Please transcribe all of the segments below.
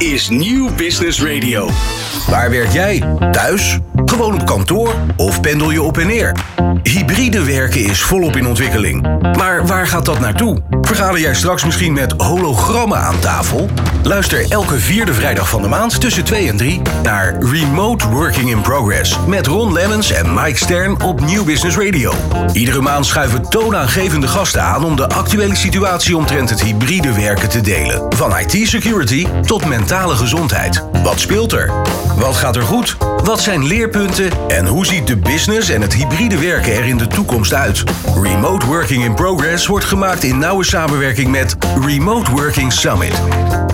is Nieuw Business Radio. Waar werk jij? Thuis? Gewoon op kantoor? Of pendel je op en neer? Hybride werken is volop in ontwikkeling. Maar waar gaat dat naartoe? Vergaderen jij straks misschien met hologrammen aan tafel? Luister elke vierde vrijdag van de maand tussen 2 en 3 naar Remote Working in Progress met Ron Lemmens en Mike Stern op Nieuw Business Radio. Iedere maand schuiven toonaangevende gasten aan om de actuele situatie omtrent het hybride werken te delen. Van IT-security tot gezondheid. Wat speelt er? Wat gaat er goed? Wat zijn leerpunten? En hoe ziet de business en het hybride werken er in de toekomst uit? Remote Working in Progress wordt gemaakt in nauwe samenwerking met Remote Working Summit.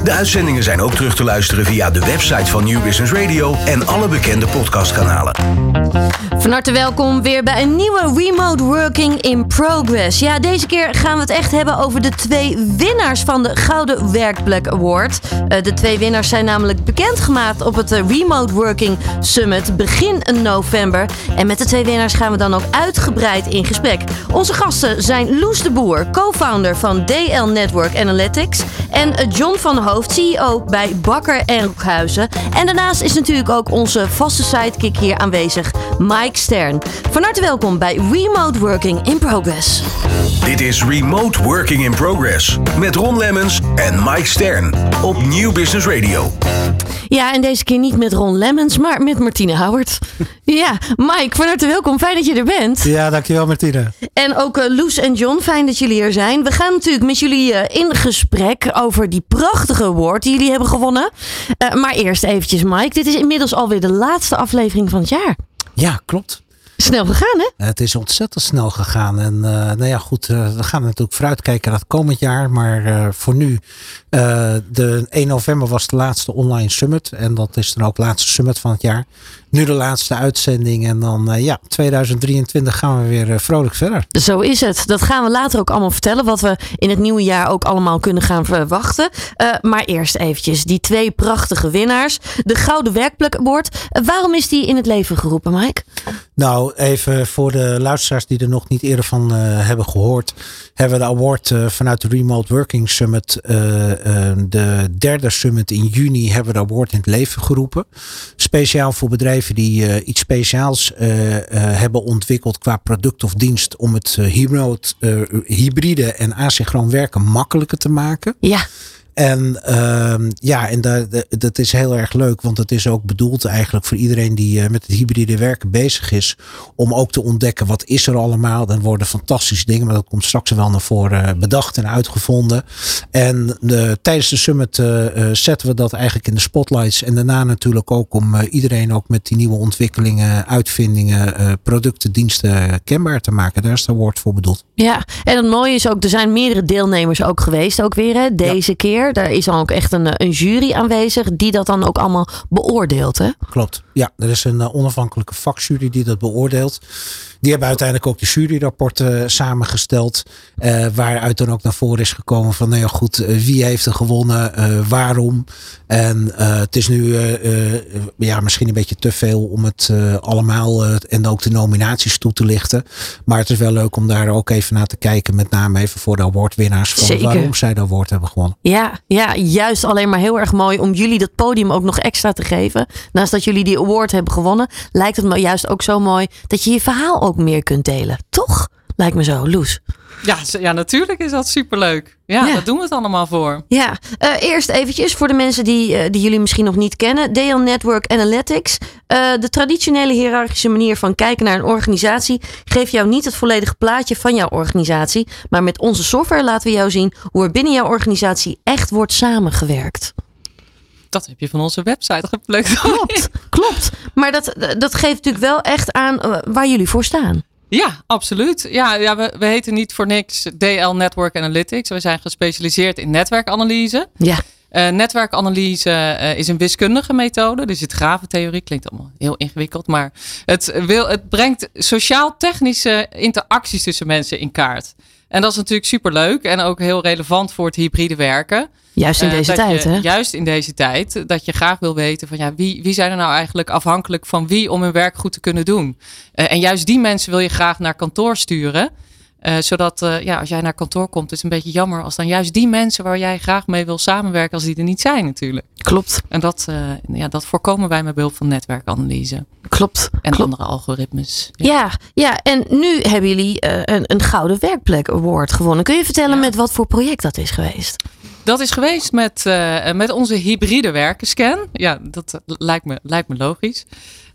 De uitzendingen zijn ook terug te luisteren via de website van New Business Radio en alle bekende podcastkanalen. Van harte welkom weer bij een nieuwe Remote Working in Progress. Ja, deze keer gaan we het echt hebben over de twee winnaars van de Gouden Werkplek Award. Uh, de twee winnaars zijn namelijk bekendgemaakt op het uh, Remote Working Summit begin november. En met de twee winnaars gaan we dan ook uitgebreid in gesprek. Onze gasten zijn Loes de Boer, co-founder van DL Network Analytics. En John van Hoofd, CEO bij Bakker en Roekhuizen. En daarnaast is natuurlijk ook onze vaste sidekick hier aanwezig, Mike Stern. Van harte welkom bij Remote Working in Progress. Dit is Remote Working in Progress met Ron Lemmens en Mike Stern op Nieuw Business Radio. Ja, en deze keer niet met Ron Lemmens, maar met Martine Howard. ja, Mike, van harte welkom. Fijn dat je er bent. Ja, dankjewel Martine. En ook uh, Loes en John, fijn dat jullie er zijn. We gaan natuurlijk met jullie uh, in gesprek over die prachtige award die jullie hebben gewonnen. Uh, maar eerst eventjes Mike, dit is inmiddels alweer de laatste aflevering van het jaar. Ja, klopt. Snel gegaan, hè? Het is ontzettend snel gegaan. En uh, nou ja, goed, uh, we gaan natuurlijk vooruitkijken naar het komend jaar. Maar uh, voor nu, de 1 november was de laatste online summit. En dat is dan ook de laatste summit van het jaar. Nu de laatste uitzending. En dan, ja, 2023 gaan we weer vrolijk verder. Zo is het. Dat gaan we later ook allemaal vertellen. Wat we in het nieuwe jaar ook allemaal kunnen gaan verwachten. maar eerst eventjes, die twee prachtige winnaars. De Gouden Werkplek Award. waarom is die in het leven geroepen, Mike? Nou, even voor de luisteraars die er nog niet eerder van hebben gehoord. Hebben we de award vanuit de Remote Working Summit. De derde summit in juni hebben we de award in het leven geroepen. Speciaal voor bedrijven die iets speciaals hebben ontwikkeld qua product of dienst. Om het hybride en asynchroon werken makkelijker te maken. Ja. En uh, ja, en dat, dat is heel erg leuk, want het is ook bedoeld eigenlijk voor iedereen die uh, met het hybride werken bezig is, om ook te ontdekken wat is er allemaal. Dan worden fantastische dingen, maar dat komt straks wel naar voren bedacht en uitgevonden. En de, tijdens de summit zetten we dat eigenlijk in de spotlights en daarna natuurlijk ook om iedereen ook met die nieuwe ontwikkelingen, uitvindingen, producten, diensten kenbaar te maken. Daar is de woord voor bedoeld. Ja, en het mooie is ook, er zijn meerdere deelnemers ook geweest, ook weer hè, deze ja. keer. Daar is dan ook echt een, een jury aanwezig die dat dan ook allemaal beoordeelt. Hè? Klopt. Ja, er is een onafhankelijke vakjury die dat beoordeelt. Die hebben uiteindelijk ook de juryrapporten samengesteld. Uh, waaruit dan ook naar voren is gekomen van nou ja goed, uh, wie heeft er gewonnen, uh, waarom. En het is nu ja, misschien een beetje te veel om het allemaal en ook de nominaties toe te lichten. Maar het is wel leuk om daar ook even naar te kijken. Met name even voor de awardwinnaars. Van Zeker. waarom zij de award hebben gewonnen. Ja, ja, juist alleen maar heel erg mooi om jullie dat podium ook nog extra te geven. Naast dat jullie die award hebben gewonnen, lijkt het me juist ook zo mooi dat je je verhaal ook meer kunt delen. Toch? Lijkt me zo, Loes. Ja, ja, natuurlijk is dat superleuk. Ja, ja. daar doen we het allemaal voor. Ja, uh, eerst eventjes voor de mensen die, uh, die jullie misschien nog niet kennen. DL Network Analytics. Uh, de traditionele hiërarchische manier van kijken naar een organisatie geeft jou niet het volledige plaatje van jouw organisatie. Maar met onze software laten we jou zien hoe er binnen jouw organisatie echt wordt samengewerkt. Dat heb je van onze website geplukt. Klopt, klopt. Maar dat, dat geeft natuurlijk wel echt aan waar jullie voor staan. Ja, absoluut. Ja, ja we, we heten niet voor niks DL Network Analytics. We zijn gespecialiseerd in netwerkanalyse. Ja. Uh, netwerkanalyse uh, is een wiskundige methode. Dus het graventheorie klinkt allemaal heel ingewikkeld. Maar het, wil, het brengt sociaal-technische interacties tussen mensen in kaart. En dat is natuurlijk superleuk en ook heel relevant voor het hybride werken. Juist in deze uh, tijd, je, hè? Juist in deze tijd. Dat je graag wil weten van ja, wie, wie zijn er nou eigenlijk afhankelijk van wie om hun werk goed te kunnen doen. Uh, en juist die mensen wil je graag naar kantoor sturen. Uh, zodat uh, ja, als jij naar kantoor komt, is het een beetje jammer als dan juist die mensen waar jij graag mee wil samenwerken, als die er niet zijn natuurlijk. Klopt. En dat, uh, ja, dat voorkomen wij met behulp van netwerkanalyse. Klopt. En Klopt. andere algoritmes. Ja. ja, ja, en nu hebben jullie een, een Gouden Werkplek Award gewonnen. Kun je vertellen ja. met wat voor project dat is geweest? Dat is geweest met, met onze hybride werkenscan. Ja, dat lijkt me, lijkt me logisch.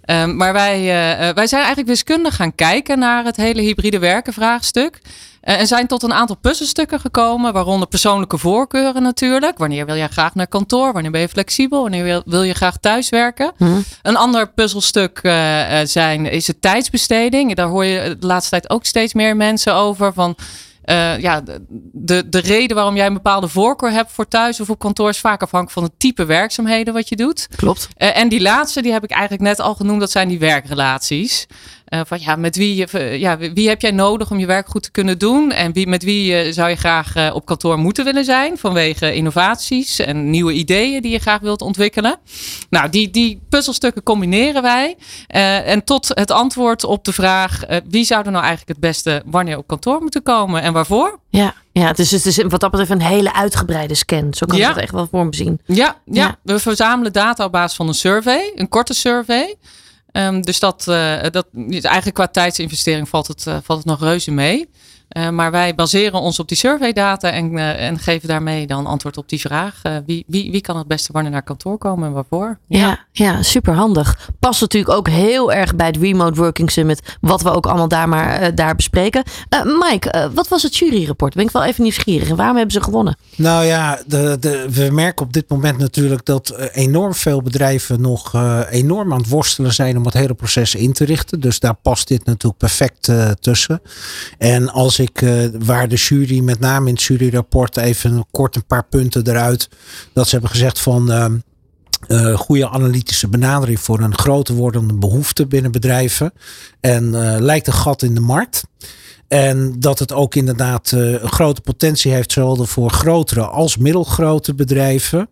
Um, maar wij, uh, wij zijn eigenlijk wiskundig gaan kijken naar het hele hybride werken vraagstuk. Uh, en zijn tot een aantal puzzelstukken gekomen, waaronder persoonlijke voorkeuren natuurlijk. Wanneer wil jij graag naar kantoor? Wanneer ben je flexibel? Wanneer wil, wil je graag thuiswerken? Hmm. Een ander puzzelstuk uh, zijn, is het tijdsbesteding. Daar hoor je de laatste tijd ook steeds meer mensen over van... Uh, ja, de, de reden waarom jij een bepaalde voorkeur hebt voor thuis of op kantoor is vaak afhankelijk van het type werkzaamheden wat je doet. Klopt. Uh, en die laatste, die heb ik eigenlijk net al genoemd, dat zijn die werkrelaties. Uh, van ja, met wie, ja, wie heb jij nodig om je werk goed te kunnen doen? En wie, met wie zou je graag op kantoor moeten willen zijn vanwege innovaties en nieuwe ideeën die je graag wilt ontwikkelen? Nou, die, die puzzelstukken combineren wij. en tot het antwoord op de vraag: wie zou er nou eigenlijk het beste wanneer op kantoor moeten komen en waarvoor? Ja, ja dus het is wat dat betreft een hele uitgebreide scan. Zo kan je Ja. het echt wel voor me zien. Ja, ja. Ja. we verzamelen data op basis van een survey, een korte survey. Ehm, dus dat, eh, dat eigenlijk qua tijdsinvestering valt het, eh, valt het nog reuze mee. Eh, maar wij baseren ons op die surveydata en, eh, en geven daarmee dan antwoord op die vraag. Eh, wie, wie, wie kan het beste wanneer naar kantoor komen en waarvoor? Ja, ja, super handig. Past natuurlijk ook heel erg bij het Remote Working Summit. Wat we ook allemaal daar maar daar bespreken. Eh, Mike, wat was het juryrapport? Ben ik wel even nieuwsgierig. En waarom hebben ze gewonnen? Nou ja, de, de, we merken op dit moment natuurlijk dat enorm veel bedrijven nog eh, enorm aan het worstelen zijn om het hele proces in te richten. Dus daar past dit natuurlijk perfect eh, tussen. En als ik, eh, waar de jury, met name in het juryrapport, even kort een paar punten eruit. Dat ze hebben gezegd van. eh, goede analytische benadering voor een groter wordende behoefte binnen bedrijven. En eh, lijkt een gat in de markt. En dat het ook inderdaad een grote potentie heeft, zowel voor grotere als middelgrote bedrijven.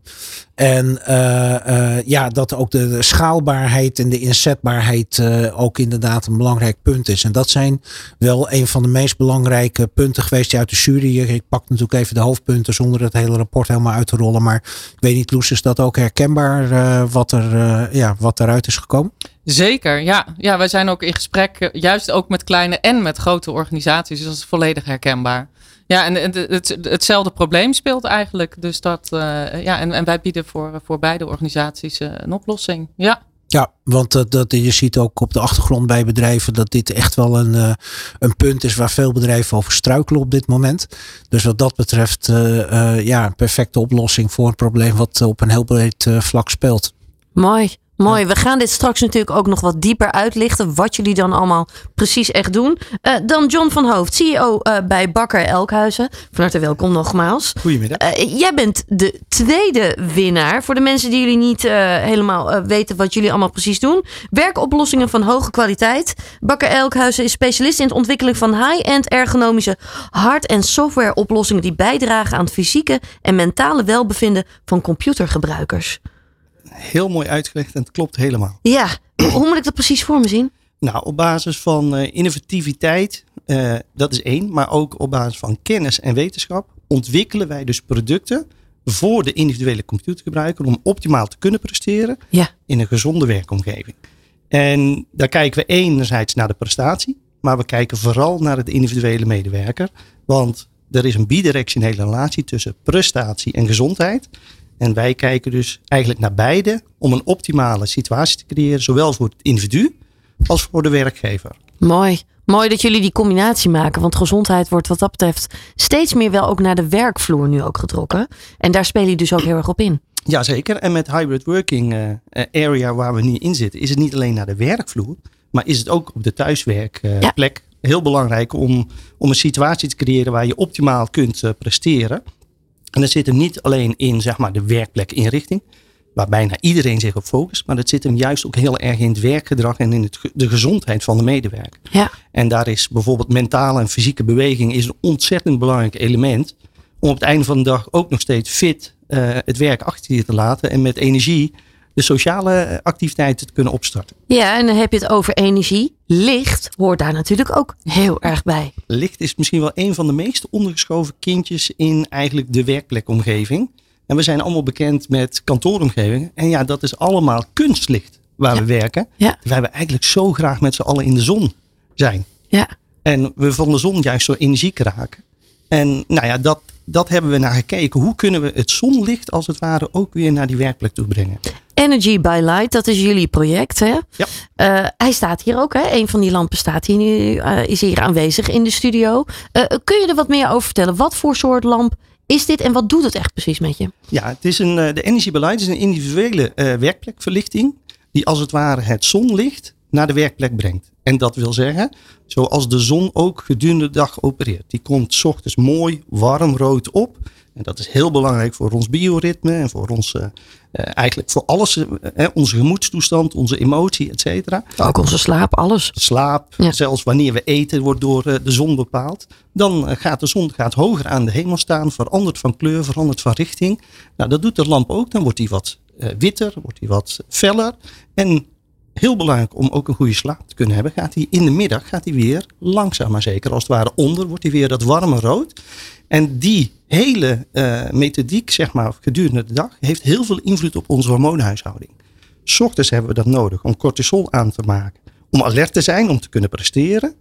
En eh, eh, ja, dat ook de, schaalbaarheid en de inzetbaarheid eh, ook inderdaad een belangrijk punt is. En dat zijn wel een van de meest belangrijke punten geweest die uit de jury. Ik pak natuurlijk even de hoofdpunten zonder het hele rapport helemaal uit te rollen. Maar ik weet niet, Loes, is dat ook herkenbaar wat, er, ja, wat eruit is gekomen? Zeker, ja. ja. Wij zijn ook in gesprek, juist ook met kleine en met grote organisaties. Dus dat is volledig herkenbaar. Ja, en het, het, hetzelfde probleem speelt eigenlijk. Dus dat, eh, ja, en, en wij bieden voor, voor beide organisaties eh, een oplossing. Ja. Ja, want dat, dat, je ziet ook op de achtergrond bij bedrijven dat dit echt wel een, eh, een punt is waar veel bedrijven over struikelen op dit moment. Dus wat dat betreft, eh, eh, ja, een perfecte oplossing voor een probleem wat op een heel breed eh, vlak speelt. Mooi. Mooi. We gaan dit straks natuurlijk ook nog wat dieper uitlichten. Wat jullie dan allemaal precies echt doen. Eh, dan John van Hoofd, CEO eh, bij Bakker Elkhuizen. Van harte welkom nogmaals. Goedemiddag. Eh, jij bent de tweede winnaar. Voor de mensen die jullie niet helemaal weten wat jullie allemaal precies doen. Werkoplossingen van hoge kwaliteit. Bakker Elkhuizen is specialist in het ontwikkelen van high-end ergonomische hard- en softwareoplossingen die bijdragen aan het fysieke en mentale welbevinden van computergebruikers. Heel mooi uitgelegd en het klopt helemaal. Ja, hoe moet ik dat precies voor me zien? Nou, op basis van eh, innovativiteit, eh, dat is één, maar ook op basis van kennis en wetenschap ontwikkelen wij dus producten voor de individuele computergebruiker om optimaal te kunnen presteren Ja. in een gezonde werkomgeving. En daar kijken we enerzijds naar de prestatie, maar we kijken vooral naar de individuele medewerker. Want er is een bidirectionele relatie tussen prestatie en gezondheid. En wij kijken dus eigenlijk naar beide om een optimale situatie te creëren, zowel voor het individu als voor de werkgever. Mooi. Mooi dat jullie die combinatie maken. Want gezondheid wordt wat dat betreft steeds meer wel ook naar de werkvloer nu ook getrokken. En daar spelen jullie dus ook heel erg op in. Jazeker. En met hybrid working eh, eh, area waar we nu in zitten, is het niet alleen naar de werkvloer, maar is het ook op de thuiswerkplek heel belangrijk om, om een situatie te creëren waar je optimaal kunt eh, presteren. En dat zit hem niet alleen in zeg maar, de werkplekinrichting, waar bijna iedereen zich op focust, maar dat zit hem juist ook heel erg in het werkgedrag en in het, de gezondheid van de medewerker. Ja. En daar is bijvoorbeeld mentale en fysieke beweging is een ontzettend belangrijk element. Om op het einde van de dag ook nog steeds fit eh, het werk achter je te laten. En met energie de sociale eh, activiteiten te kunnen opstarten. Ja, en dan heb je het over energie. Licht hoort daar natuurlijk ook heel erg bij. Licht is misschien wel een van de meest ondergeschoven kindjes in eigenlijk de werkplekomgeving. En we zijn allemaal bekend met kantooromgevingen. En ja, dat is allemaal kunstlicht waar we werken. Ja. Wij we eigenlijk zo graag met z'n allen in de zon zijn. Ja. En we van de zon juist zo energiek raken. En nou ja, dat, dat hebben we naar gekeken. Hoe kunnen we het zonlicht als het ware ook weer naar die werkplek toe brengen? Energy by Light, dat is jullie project. Hè? Ja. Uh, hij staat hier ook. Hè? Een van die lampen staat hier nu, uh, is hier aanwezig in de studio. Uh, kun je er wat meer over vertellen? Wat voor soort lamp is dit en wat doet het echt precies met je? Ja, het is een, de Energy by Light is een individuele werkplekverlichting. Die als het ware het zonlicht naar de werkplek brengt. En dat wil zeggen, zoals de zon ook gedurende de dag opereert. Die komt s ochtends mooi warm rood op. En dat is heel belangrijk voor ons bioritme en voor ons, uh, eigenlijk voor alles. Uh, onze gemoedstoestand, onze emotie, et cetera. Ook onze slaap, alles. Slaap, ja. zelfs wanneer we eten, wordt door de zon bepaald. Dan gaat de zon gaat hoger aan de hemel staan, verandert van kleur, verandert van richting. Nou, dat doet de lamp ook. Dan wordt die wat witter, wordt die wat feller. En heel belangrijk om ook een goede slaap te kunnen hebben, gaat hij in de middag gaat hij weer langzaam maar zeker als het ware onder, wordt hij weer dat warme rood. En die hele uh, methodiek, zeg maar, gedurende de dag, heeft heel veel invloed op onze hormoonhuishouding. S ochtends hebben we dat nodig om cortisol aan te maken, om alert te zijn, om te kunnen presteren.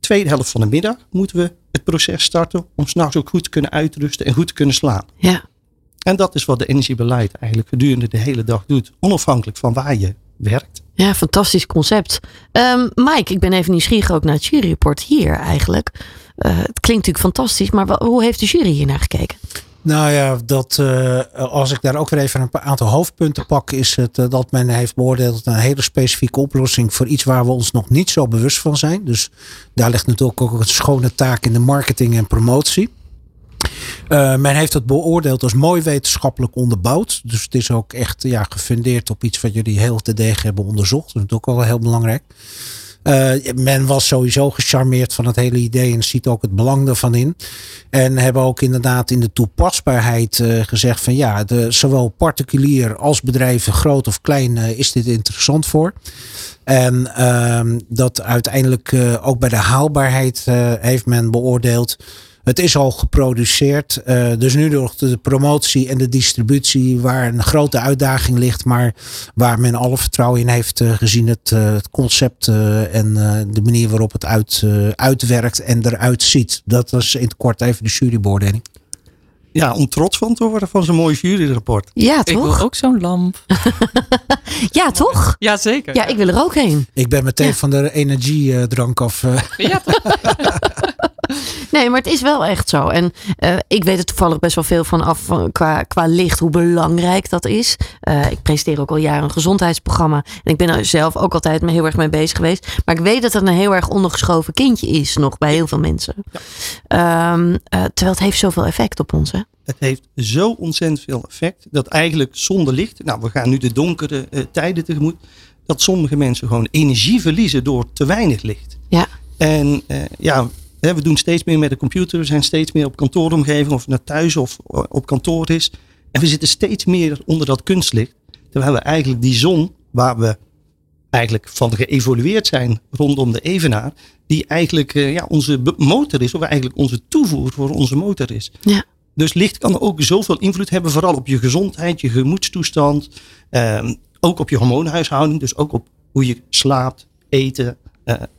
Tweede helft van de middag moeten we het proces starten om s'nachts ook goed te kunnen uitrusten en goed te kunnen slapen. Ja. En dat is wat de energiebeleid eigenlijk gedurende de hele dag doet, onafhankelijk van waar je werkt. Ja, fantastisch concept. Um, Mike, ik ben even nieuwsgierig ook naar het juryrapport hier eigenlijk. Uh, het klinkt natuurlijk fantastisch, maar hoe heeft de jury hier naar gekeken? Nou ja, dat, uh, als ik daar ook weer even een aantal hoofdpunten pak, is het uh, dat men heeft beoordeeld een hele specifieke oplossing voor iets waar we ons nog niet zo bewust van zijn. Dus daar ligt natuurlijk ook een schone taak in de marketing en promotie. Uh, men heeft het beoordeeld als mooi wetenschappelijk onderbouwd. Dus het is ook echt ja, gefundeerd op iets wat jullie heel te degen hebben onderzocht. Dat is ook wel heel belangrijk. Uh, men was sowieso gecharmeerd van het hele idee en ziet ook het belang ervan in. En hebben ook inderdaad in de toepasbaarheid uh, gezegd van ja, de, zowel particulier als bedrijven, groot of klein, is dit interessant voor. En ehm, dat uiteindelijk ook bij de haalbaarheid heeft men beoordeeld het is al geproduceerd. Uh, dus nu nog de promotie en de distributie waar een grote uitdaging ligt. Maar waar men alle vertrouwen in heeft uh, gezien het, uh, het concept en de manier waarop het uit, uitwerkt en eruit ziet. Dat was in het kort even de jurybeoordeling. Ja, om trots van te worden van zo'n mooi juryrapport. Ja, toch? Ik wil ook zo'n lamp. ja, toch? Ja, zeker. Ja, ik wil er ook heen. Ik ben meteen ja. van de energiedrank af. Ja, Nee, maar het is wel echt zo. En uh, ik weet er toevallig best wel veel van af van, qua, qua licht, hoe belangrijk dat is. Uh, ik presenteer ook al jaren een gezondheidsprogramma. En ik ben er zelf ook altijd heel erg mee bezig geweest. Maar ik weet dat het een heel erg ondergeschoven kindje is nog bij heel veel mensen. Ja. Um, uh, terwijl het heeft zoveel effect op ons. Hè? Het heeft zo ontzettend veel effect. Dat eigenlijk zonder licht. Nou, we gaan nu de donkere tijden tegemoet. Dat sommige mensen gewoon energie verliezen door te weinig licht. Ja. En ja, we doen steeds meer met de computer. We zijn steeds meer op kantooromgeving, of naar thuis of op kantoor is. En we zitten steeds meer onder dat kunstlicht. Terwijl we eigenlijk die zon, waar we eigenlijk van geëvolueerd zijn rondom de evenaar, die eigenlijk uh, ja, onze motor is, of eigenlijk onze toevoer voor onze motor is. Ja. Dus licht kan ook zoveel invloed hebben, vooral op je gezondheid, je gemoedstoestand, eh, ook op je hormoonhuishouding, dus ook op hoe je slaapt, eten,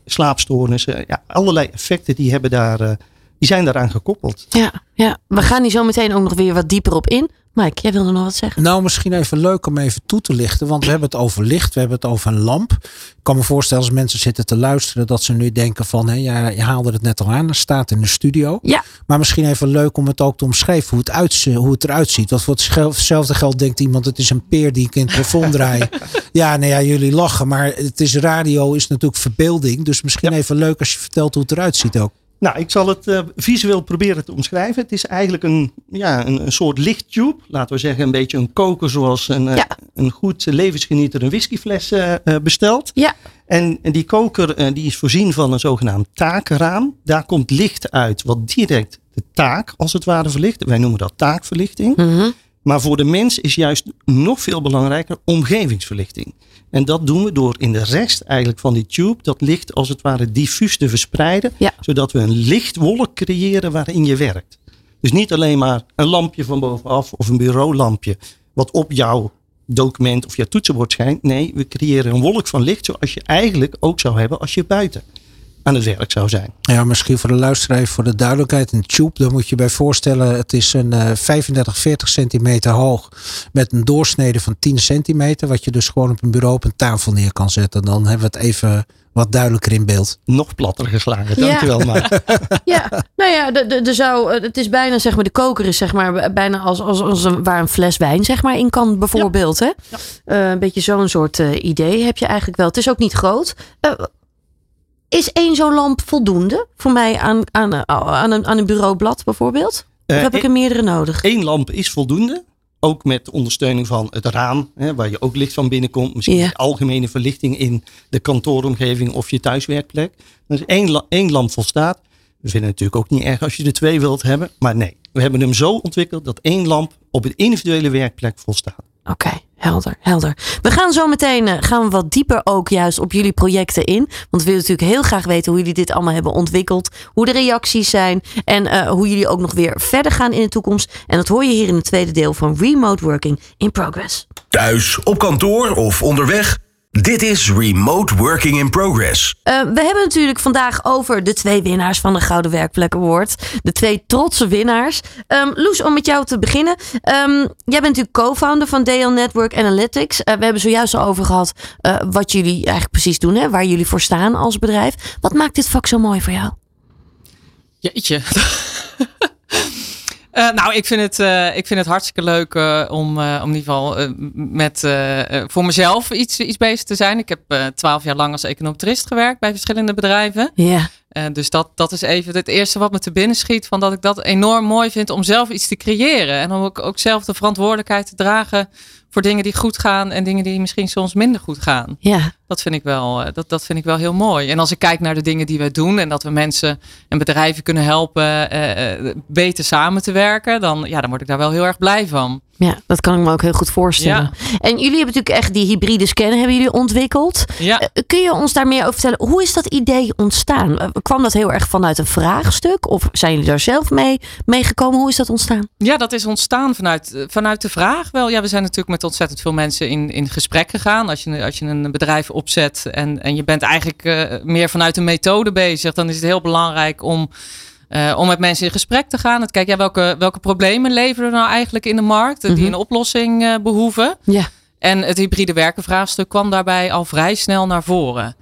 slaapstoornissen. Ja, allerlei effecten die, hebben daar, uh, die zijn daaraan gekoppeld. Ja, ja, we gaan hier zo meteen ook nog weer wat dieper op in. Mike, jij wilde nog wat zeggen? Nou, misschien even leuk om even toe te lichten. Want we hebben het over licht, we hebben het over een lamp. Ik kan me voorstellen als mensen zitten te luisteren dat ze nu denken van, hé, ja, je haalde het net al aan, er staat in de studio. Ja. Maar misschien even leuk om het ook te omschrijven, hoe het, uit, hoe het eruit ziet. Want voor hetzelfde geld denkt iemand, het is een peer die ik in het plafond draai. ja, nou ja, jullie lachen, maar het is radio, is natuurlijk verbeelding. Dus misschien ja. even leuk als je vertelt hoe het eruit ziet ook. Nou, ik zal het uh, visueel proberen te omschrijven. Het is eigenlijk een, ja, een, een, soort lichttube. Laten we zeggen een beetje een koker zoals een, ja. uh, een goed levensgenieter een whiskyfles uh, bestelt. Ja. En, en die koker die is voorzien van een zogenaamd taakraam. Daar komt licht uit wat direct de taak als het ware verlicht. Wij noemen dat taakverlichting. Mm -hmm. Maar voor de mens is juist nog veel belangrijker omgevingsverlichting. En dat doen we door in de rest eigenlijk van die tube dat licht als het ware diffuus te verspreiden. Ja. Zodat we een lichtwolk creëren waarin je werkt. Dus niet alleen maar een lampje van bovenaf of een bureaulampje wat op jouw document of jouw toetsenbord schijnt. Nee, we creëren een wolk van licht zoals je eigenlijk ook zou hebben als je buiten aan het werk zou zijn. Ja, misschien voor de luisteraar, voor de duidelijkheid. Een tube, daar moet je bij voorstellen. Het is een eh 35, 40 centimeter hoog. Met een doorsnede van 10 centimeter. Wat je dus gewoon op een bureau op een tafel neer kan zetten. Dan hebben we het even wat duidelijker in beeld. Nog platter geslagen. Ja. Dankjewel, maar Ja, nou ja, de, de, de zou, eh, het is bijna zeg maar, de koker is zeg maar bijna als, als, als een, waar een fles wijn zeg maar in kan bijvoorbeeld. Hè? Eh, een beetje zo'n soort eh, idee heb je eigenlijk wel. Het is ook niet groot. Eh, is één zo'n lamp voldoende voor mij aan, aan, aan, een, aan een bureaublad bijvoorbeeld? Of Eh, heb ik er meerdere nodig? één lamp is voldoende. Ook met ondersteuning van het raam, hè, waar je ook licht van binnenkomt. Misschien Ja. algemene verlichting in de kantooromgeving of je thuiswerkplek. Dus één, la- één lamp volstaat. We vinden het natuurlijk ook niet erg als je er twee wilt hebben. Maar nee, we hebben hem zo ontwikkeld dat één lamp op een individuele werkplek volstaat. Oké, helder, helder. We gaan zo meteen eh, gaan we wat dieper ook juist op jullie projecten in. Want we willen natuurlijk heel graag weten hoe jullie dit allemaal hebben ontwikkeld. Hoe de reacties zijn. En eh, hoe jullie ook nog weer verder gaan in de toekomst. En dat hoor je hier in het tweede deel van Remote Working in Progress. Thuis, op kantoor of onderweg? Dit is Remote Working in Progress. Eh, we hebben natuurlijk vandaag over de twee winnaars van de Gouden Werkplek Award. De twee trotse winnaars. Ehm, Loes, om met jou te beginnen. Ehm, jij bent natuurlijk co-founder van DL Network Analytics. Eh, we hebben zojuist al over gehad eh, wat jullie eigenlijk precies doen. Hè, waar jullie voor staan als bedrijf. Wat maakt dit vak zo mooi voor jou? Jeetje. Eh, nou, ik vind, het, eh, ik vind het hartstikke leuk eh, om, om in ieder geval met, voor mezelf iets, iets bezig te zijn. Ik heb twaalf jaar lang als econometrist gewerkt bij verschillende bedrijven. Ja, Eh, dus dat, dat is even het eerste wat me te binnen schiet. Van dat ik dat enorm mooi vind om zelf iets te creëren. En om ook, ook zelf de verantwoordelijkheid te dragen voor dingen die goed gaan en dingen die misschien soms minder goed gaan. ja, Dat vind ik wel, eh, dat, dat vind ik wel heel mooi. En als ik kijk naar de dingen die we doen en dat we mensen en bedrijven kunnen helpen eh, beter samen te werken, dan, ja, dan word ik daar wel heel erg blij van. Ja, dat kan ik me ook heel goed voorstellen. En jullie hebben natuurlijk echt die hybride scanner hebben jullie ontwikkeld. Ja. Eh, Kun je ons daar meer over vertellen? Hoe is dat idee ontstaan? Eh, Kwam dat heel erg vanuit een vraagstuk? Of zijn jullie daar zelf mee, mee gekomen? Hoe is dat ontstaan? Ja, dat is ontstaan vanuit, eh, vanuit de vraag wel. Ja, we zijn natuurlijk met ontzettend veel mensen in, in gesprek gegaan. Als je, als je een bedrijf opzet en, en je bent eigenlijk meer vanuit een methode bezig, dan is het heel belangrijk om, eh, om met mensen in gesprek te gaan. Het kijken, ja, welke, welke problemen leveren er nou eigenlijk in de markt die Mhm. een oplossing eh, behoeven. Ja. En het hybride werken vraagstuk kwam daarbij al vrij snel naar voren.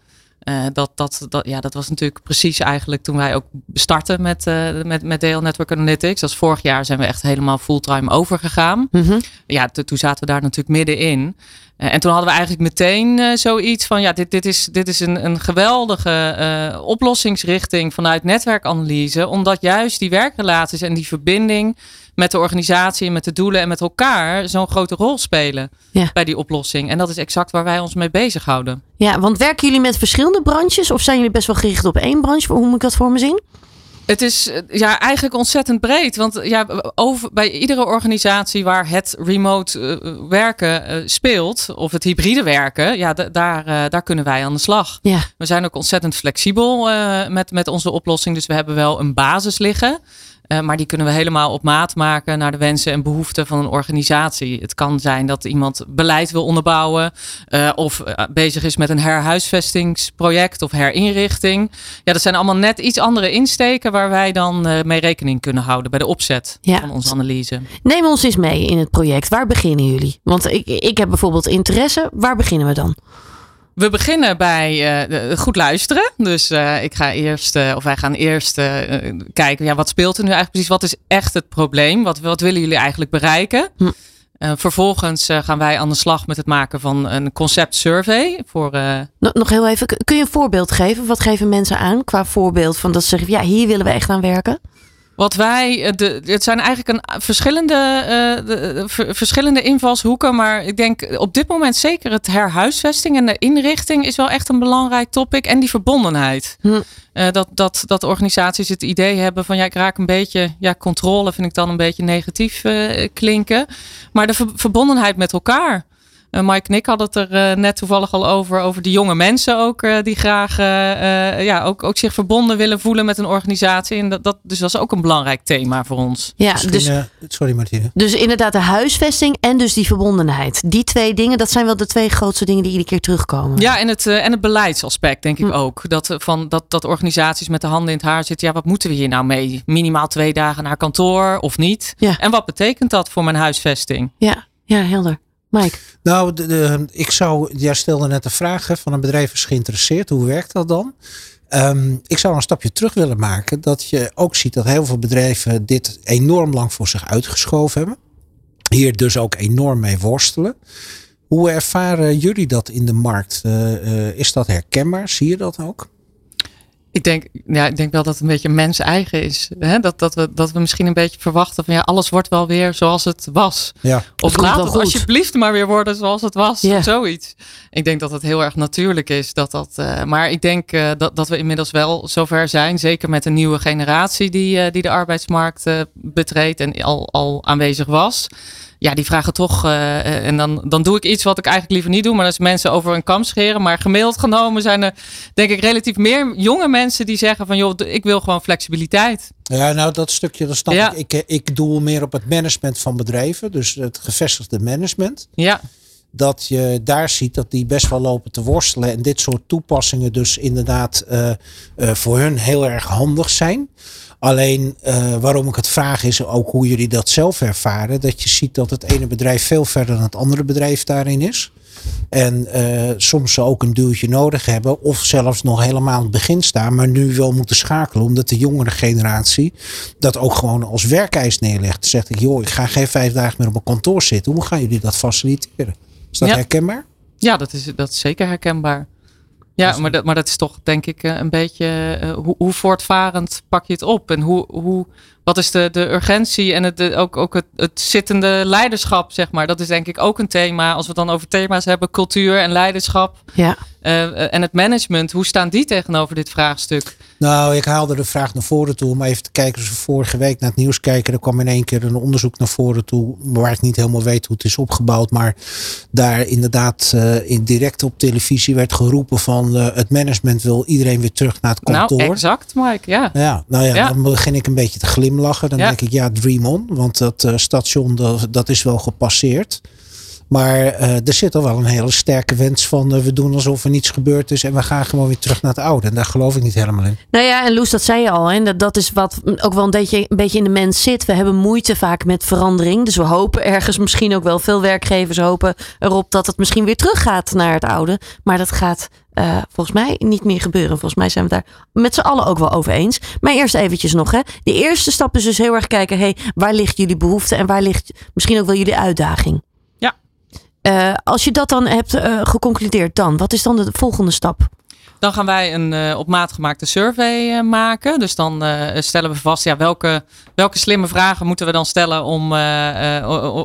Eh, dat, dat, dat, ja, dat was natuurlijk precies eigenlijk toen wij ook startten met, eh met, met DL Network Analytics. Dat is vorig jaar zijn we echt helemaal fulltime overgegaan. Mhm. Ja, to- toen zaten we daar natuurlijk middenin. Eh, en toen hadden we eigenlijk meteen zoiets van, ja, dit, dit is, dit is een, een geweldige oplossingsrichting vanuit netwerkanalyse. Omdat juist die werkrelaties en die verbinding met de organisatie, met de doelen en met elkaar zo'n grote rol spelen Ja. bij die oplossing. En dat is exact waar wij ons mee bezighouden. Ja, want werken jullie met verschillende branches? Of zijn jullie best wel gericht op één branche? Hoe moet ik dat voor me zien? Het is eh, ja, eigenlijk ontzettend breed. Want ja, over, bij iedere organisatie waar het remote eh, werken eh, speelt, of het hybride werken, ja, daar, daar kunnen wij aan de slag. Ja. We zijn ook ontzettend flexibel met, met onze oplossing. Dus we hebben wel een basis liggen. Eh, maar die kunnen we helemaal op maat maken naar de wensen en behoeften van een organisatie. Het kan zijn dat iemand beleid wil onderbouwen. eh, of eh, bezig is met een herhuisvestingsproject of herinrichting. Ja, dat zijn allemaal net iets andere insteken waar wij dan mee rekening kunnen houden bij de opzet Ja. van onze analyse. Neem ons eens mee in het project. Waar beginnen jullie? Want ik, ik heb bijvoorbeeld interesse. Waar beginnen we dan? We beginnen bij eh, goed luisteren. Dus eh, ik ga eerst, eh, of wij gaan eerst kijken, ja, wat speelt er nu eigenlijk precies? Wat is echt het probleem? Wat, wat willen jullie eigenlijk bereiken? Hm. Vervolgens gaan wij aan de slag met het maken van een concept survey. Voor, Nog, nog heel even. Kun je een voorbeeld geven? Wat geven mensen aan qua voorbeeld van dat ze zeggen, ja, hier willen we echt aan werken? Wat wij, de, het zijn eigenlijk een verschillende, uh, de, verschillende invalshoeken. Maar ik denk op dit moment zeker het herhuisvesting en de inrichting is wel echt een belangrijk topic. En die verbondenheid. Hm. Uh, dat, dat, dat organisaties het idee hebben van ja, ik raak een beetje, ja, controle vind ik dan een beetje negatief uh, klinken. Maar de ver verbondenheid met elkaar. Uh, Mike en ik hadden het er uh, net toevallig al over. Over die jonge mensen ook. Uh, die graag ja, ook, ook zich verbonden willen voelen met een organisatie. En dat, dat, dus dat is ook een belangrijk thema voor ons. Ja, dus, sorry Martine. Dus inderdaad de huisvesting en dus die verbondenheid. Die twee dingen, dat zijn wel de twee grootste dingen die iedere keer terugkomen. Ja, en het, en het beleidsaspect denk ik hm. ook. Dat, van, dat, dat organisaties met de handen in het haar zitten. Ja, wat moeten we hier nou mee? Minimaal twee dagen naar kantoor of niet? Ja. En wat betekent dat voor mijn huisvesting? Ja, ja helder. Mike? Nou, de, ik zou, jij stelde net een vraag van een bedrijf is geïnteresseerd. Hoe werkt dat dan? Ehm, ik zou een stapje terug willen maken. Dat je ook ziet dat heel veel bedrijven dit enorm lang voor zich uitgeschoven hebben. Hier dus ook enorm mee worstelen. Hoe ervaren jullie dat in de markt? Uh, uh, is dat herkenbaar? Zie je dat ook? Ik denk, ja, ik denk wel dat het een beetje mens eigen is. Hè? Dat, dat, we, dat we misschien een beetje verwachten van ja, alles wordt wel weer zoals het was. Ja. Of laat het alsjeblieft maar weer worden zoals het was. Ja. Zoiets. Ik denk dat het heel erg natuurlijk is. Dat dat, uh, maar ik denk uh, dat, dat we inmiddels wel zover zijn. Zeker met de nieuwe generatie die, uh, die de arbeidsmarkt betreedt en al, al aanwezig was ja, die vragen toch. Uh, en dan, dan doe ik iets wat ik eigenlijk liever niet doe. Maar dat is mensen over een kam scheren. Maar gemiddeld genomen zijn er, denk ik, relatief meer jonge mensen die zeggen: van joh, ik wil gewoon flexibiliteit. Ja, nou, dat stukje, dat snap ik. ik. Ik doe meer op het management van bedrijven. Dus het gevestigde management. Ja dat je daar ziet dat die best wel lopen te worstelen. En dit soort toepassingen dus inderdaad uh, uh, voor hun heel erg handig zijn. Alleen uh, waarom ik het vraag is ook hoe jullie dat zelf ervaren. Dat je ziet dat het ene bedrijf veel verder dan het andere bedrijf daarin is. En soms ze ook een duwtje nodig hebben. Of zelfs nog helemaal aan het begin staan. Maar nu wel moeten schakelen. Omdat de jongere generatie dat ook gewoon als werkeis neerlegt. Zegt ik, joh, ik ga geen vijf dagen meer op een kantoor zitten. Hoe gaan jullie dat faciliteren? Is dat herkenbaar? Ja, dat is, dat is zeker herkenbaar. Ja, maar dat, maar dat is toch denk ik eh, een beetje uh, hoe, hoe, voortvarend pak je het op en hoe, hoe, wat is de, de urgentie en het, de, ook, ook het, het zittende leiderschap, zeg maar. Dat is denk ik ook een thema. Als we het dan over thema's hebben, cultuur en leiderschap. Ja. Uh, en het management, hoe staan die tegenover dit vraagstuk? Nou, ik haalde de vraag naar voren toe om even te kijken. Als we vorige week naar het nieuws kijken, er kwam in één keer een onderzoek naar voren toe. Waar ik niet helemaal weet hoe het is opgebouwd. Maar daar inderdaad uh, in direct op televisie werd geroepen van uh, het management wil iedereen weer terug naar het kantoor. Nou, exact, Mike. Ja. Ja, nou ja, ja. dan begin ik een beetje te glimlachen. Dan ja. denk ik, ja, dream on. Want dat uh, station, dat, dat is wel gepasseerd. Maar uh, er zit al wel een hele sterke wens van uh, we doen alsof er niets gebeurd is en we gaan gewoon weer terug naar het oude. En daar geloof ik niet helemaal in. Nou ja, en Loes, dat zei je al. Hè? Dat, dat is wat ook wel een beetje, een beetje in de mens zit. We hebben moeite vaak met verandering. Dus we hopen ergens misschien ook wel, veel werkgevers hopen erop dat het misschien weer teruggaat naar het oude. Maar dat gaat uh, volgens mij niet meer gebeuren. Volgens mij zijn we daar met z'n allen ook wel over eens. Maar eerst eventjes nog. Hè. De eerste stap is dus heel erg kijken. Hey, waar ligt jullie behoefte en waar ligt misschien ook wel jullie uitdaging? Uh, als je dat dan hebt uh, geconcludeerd, dan wat is dan de volgende stap? Dan gaan wij een uh, op maat gemaakte survey maken. Dus dan stellen we vast ja, welke, welke slimme vragen moeten we dan stellen om,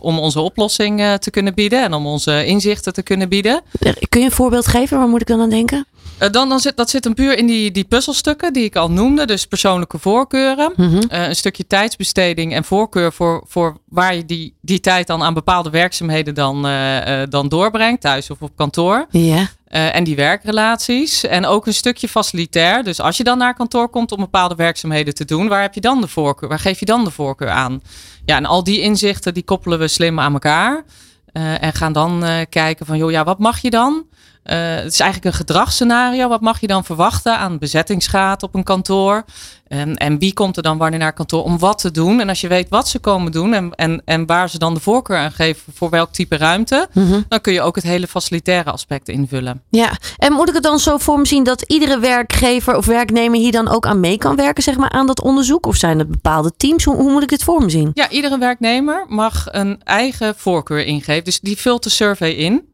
om onze oplossing te kunnen bieden en om onze inzichten te kunnen bieden. Kun je een voorbeeld geven? Waar moet ik dan aan denken? Dan, dan zit, dat zit een puur in die, die puzzelstukken die ik al noemde. Dus persoonlijke voorkeuren. Mm -hmm. uh, een stukje tijdsbesteding en voorkeur voor, voor waar je die, die tijd dan aan bepaalde werkzaamheden dan, dan doorbrengt. Thuis of op kantoor. Ja. En die werkrelaties. En ook een stukje facilitair. Dus als je dan naar kantoor komt om bepaalde werkzaamheden te doen. Waar heb je dan de voorkeur? Waar geef je dan de voorkeur aan? Ja, en al die inzichten die koppelen we slim aan elkaar. en gaan dan kijken van, joh, ja, wat mag je dan? Uh, het is eigenlijk een gedragsscenario. Wat mag je dan verwachten aan bezettingsgraad op een kantoor? En, en wie komt er dan wanneer naar kantoor om wat te doen? En als je weet wat ze komen doen en, en, en waar ze dan de voorkeur aan geven voor welk type ruimte, mm -hmm. dan kun je ook het hele facilitaire aspect invullen. Ja, en moet ik het dan zo voor me zien dat iedere werkgever of werknemer hier dan ook aan mee kan werken, zeg maar, aan dat onderzoek? Of zijn er bepaalde teams? Hoe, hoe moet ik dit voor me zien? Ja, iedere werknemer mag een eigen voorkeur ingeven. Dus die vult de survey in.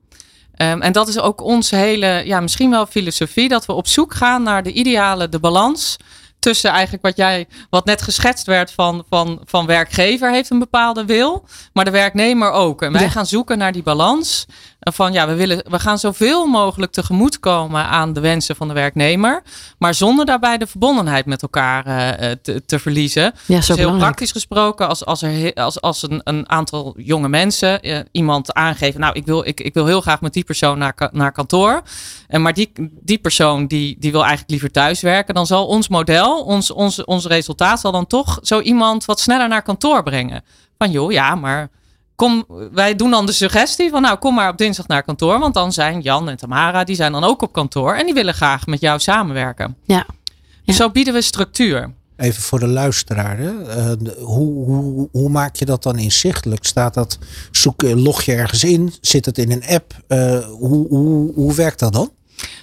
Um, en dat is ook onze hele, ja, misschien wel filosofie, dat we op zoek gaan naar de ideale, de balans tussen eigenlijk wat jij, wat net geschetst werd van, van, van werkgever heeft een bepaalde wil, maar de werknemer ook. En wij gaan zoeken naar die balans van ja, we, willen, we gaan zoveel mogelijk tegemoetkomen aan de wensen van de werknemer, maar zonder daarbij de verbondenheid met elkaar uh, te, te, verliezen. Ja, zo dus heel praktisch gesproken, als, als, er, als, als een, een aantal jonge mensen uh, iemand aangeven, nou, ik wil, ik, ik wil heel graag met die persoon naar, naar kantoor, en maar die, die persoon die, die wil eigenlijk liever thuis werken, dan zal ons model, ons, ons, ons resultaat zal dan toch zo iemand wat sneller naar kantoor brengen. Van joh, ja, maar kom, wij doen dan de suggestie van nou kom maar op dinsdag naar kantoor. Want dan zijn Jan en Tamara, die zijn dan ook op kantoor. En die willen graag met jou samenwerken. Ja. Dus zo bieden we structuur. Even voor de luisteraar. Hè? Uh, hoe, hoe, hoe, maak je dat dan inzichtelijk? Staat dat, zoek, log je ergens in? Zit het in een app? Uh, hoe, hoe, hoe werkt dat dan?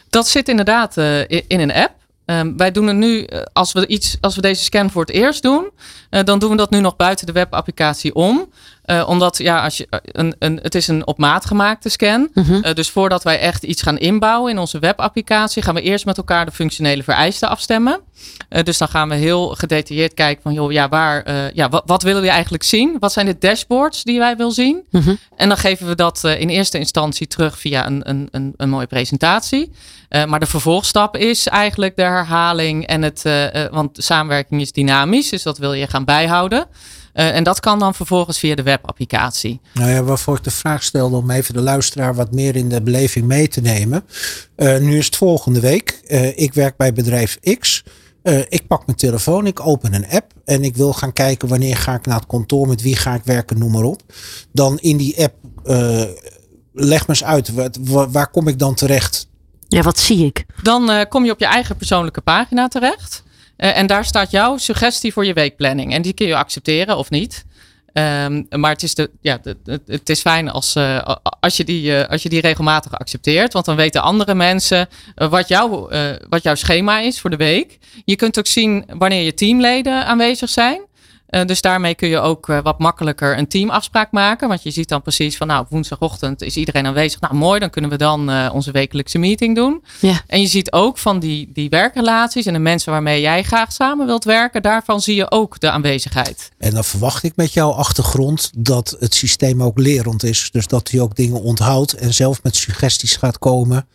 Dat zit inderdaad uh, in een app. Um, wij doen het nu, als we, iets, als we deze scan voor het eerst doen, uh, dan doen we dat nu nog buiten de webapplicatie om. Uh, omdat ja, als je, een, een, het is een op maat gemaakte scan. -hmm. uh, dus voordat wij echt iets gaan inbouwen in onze webapplicatie, gaan we eerst met elkaar de functionele vereisten afstemmen. Dus dan gaan we heel gedetailleerd kijken van, joh, ja, waar, ja, wat, wat, willen we eigenlijk zien? Wat zijn de dashboards die wij willen zien? -hmm. En dan geven we dat in eerste instantie terug via een, een, een, een mooie presentatie. maar de vervolgstap is eigenlijk de herhaling en het, want de samenwerking is dynamisch, dus dat wil je gaan bijhouden. Uh, en dat kan dan vervolgens via de webapplicatie. Nou ja, waarvoor ik de vraag stelde om even de luisteraar wat meer in de beleving mee te nemen. Uh, nu is het volgende week. Uh, ik werk bij bedrijf X. ik pak mijn telefoon, ik open een app en ik wil gaan kijken wanneer ga ik naar het kantoor, met wie ga ik werken, noem maar op. Dan in die app, leg me eens uit, waar, waar kom ik dan terecht? Ja, wat zie ik? Dan kom je op je eigen persoonlijke pagina terecht. Uh, en daar staat jouw suggestie voor je weekplanning. En die kun je accepteren of niet. Um, maar het is, de, ja, het is fijn als, uh, als, je die, uh, als je die regelmatig accepteert. Want dan weten andere mensen wat, jou, wat jouw schema is voor de week. Je kunt ook zien wanneer je teamleden aanwezig zijn. Uh, dus daarmee kun je ook uh, wat makkelijker een teamafspraak maken. Want je ziet dan precies van nou, op woensdagochtend is iedereen aanwezig. Nou mooi, dan kunnen we dan uh, onze wekelijkse meeting doen. Ja. En je ziet ook van die, die werkrelaties en de mensen waarmee jij graag samen wilt werken. Daarvan zie je ook de aanwezigheid. En dan verwacht ik met jouw achtergrond dat het systeem ook lerend is. Dus dat hij ook dingen onthoudt en zelf met suggesties gaat komen.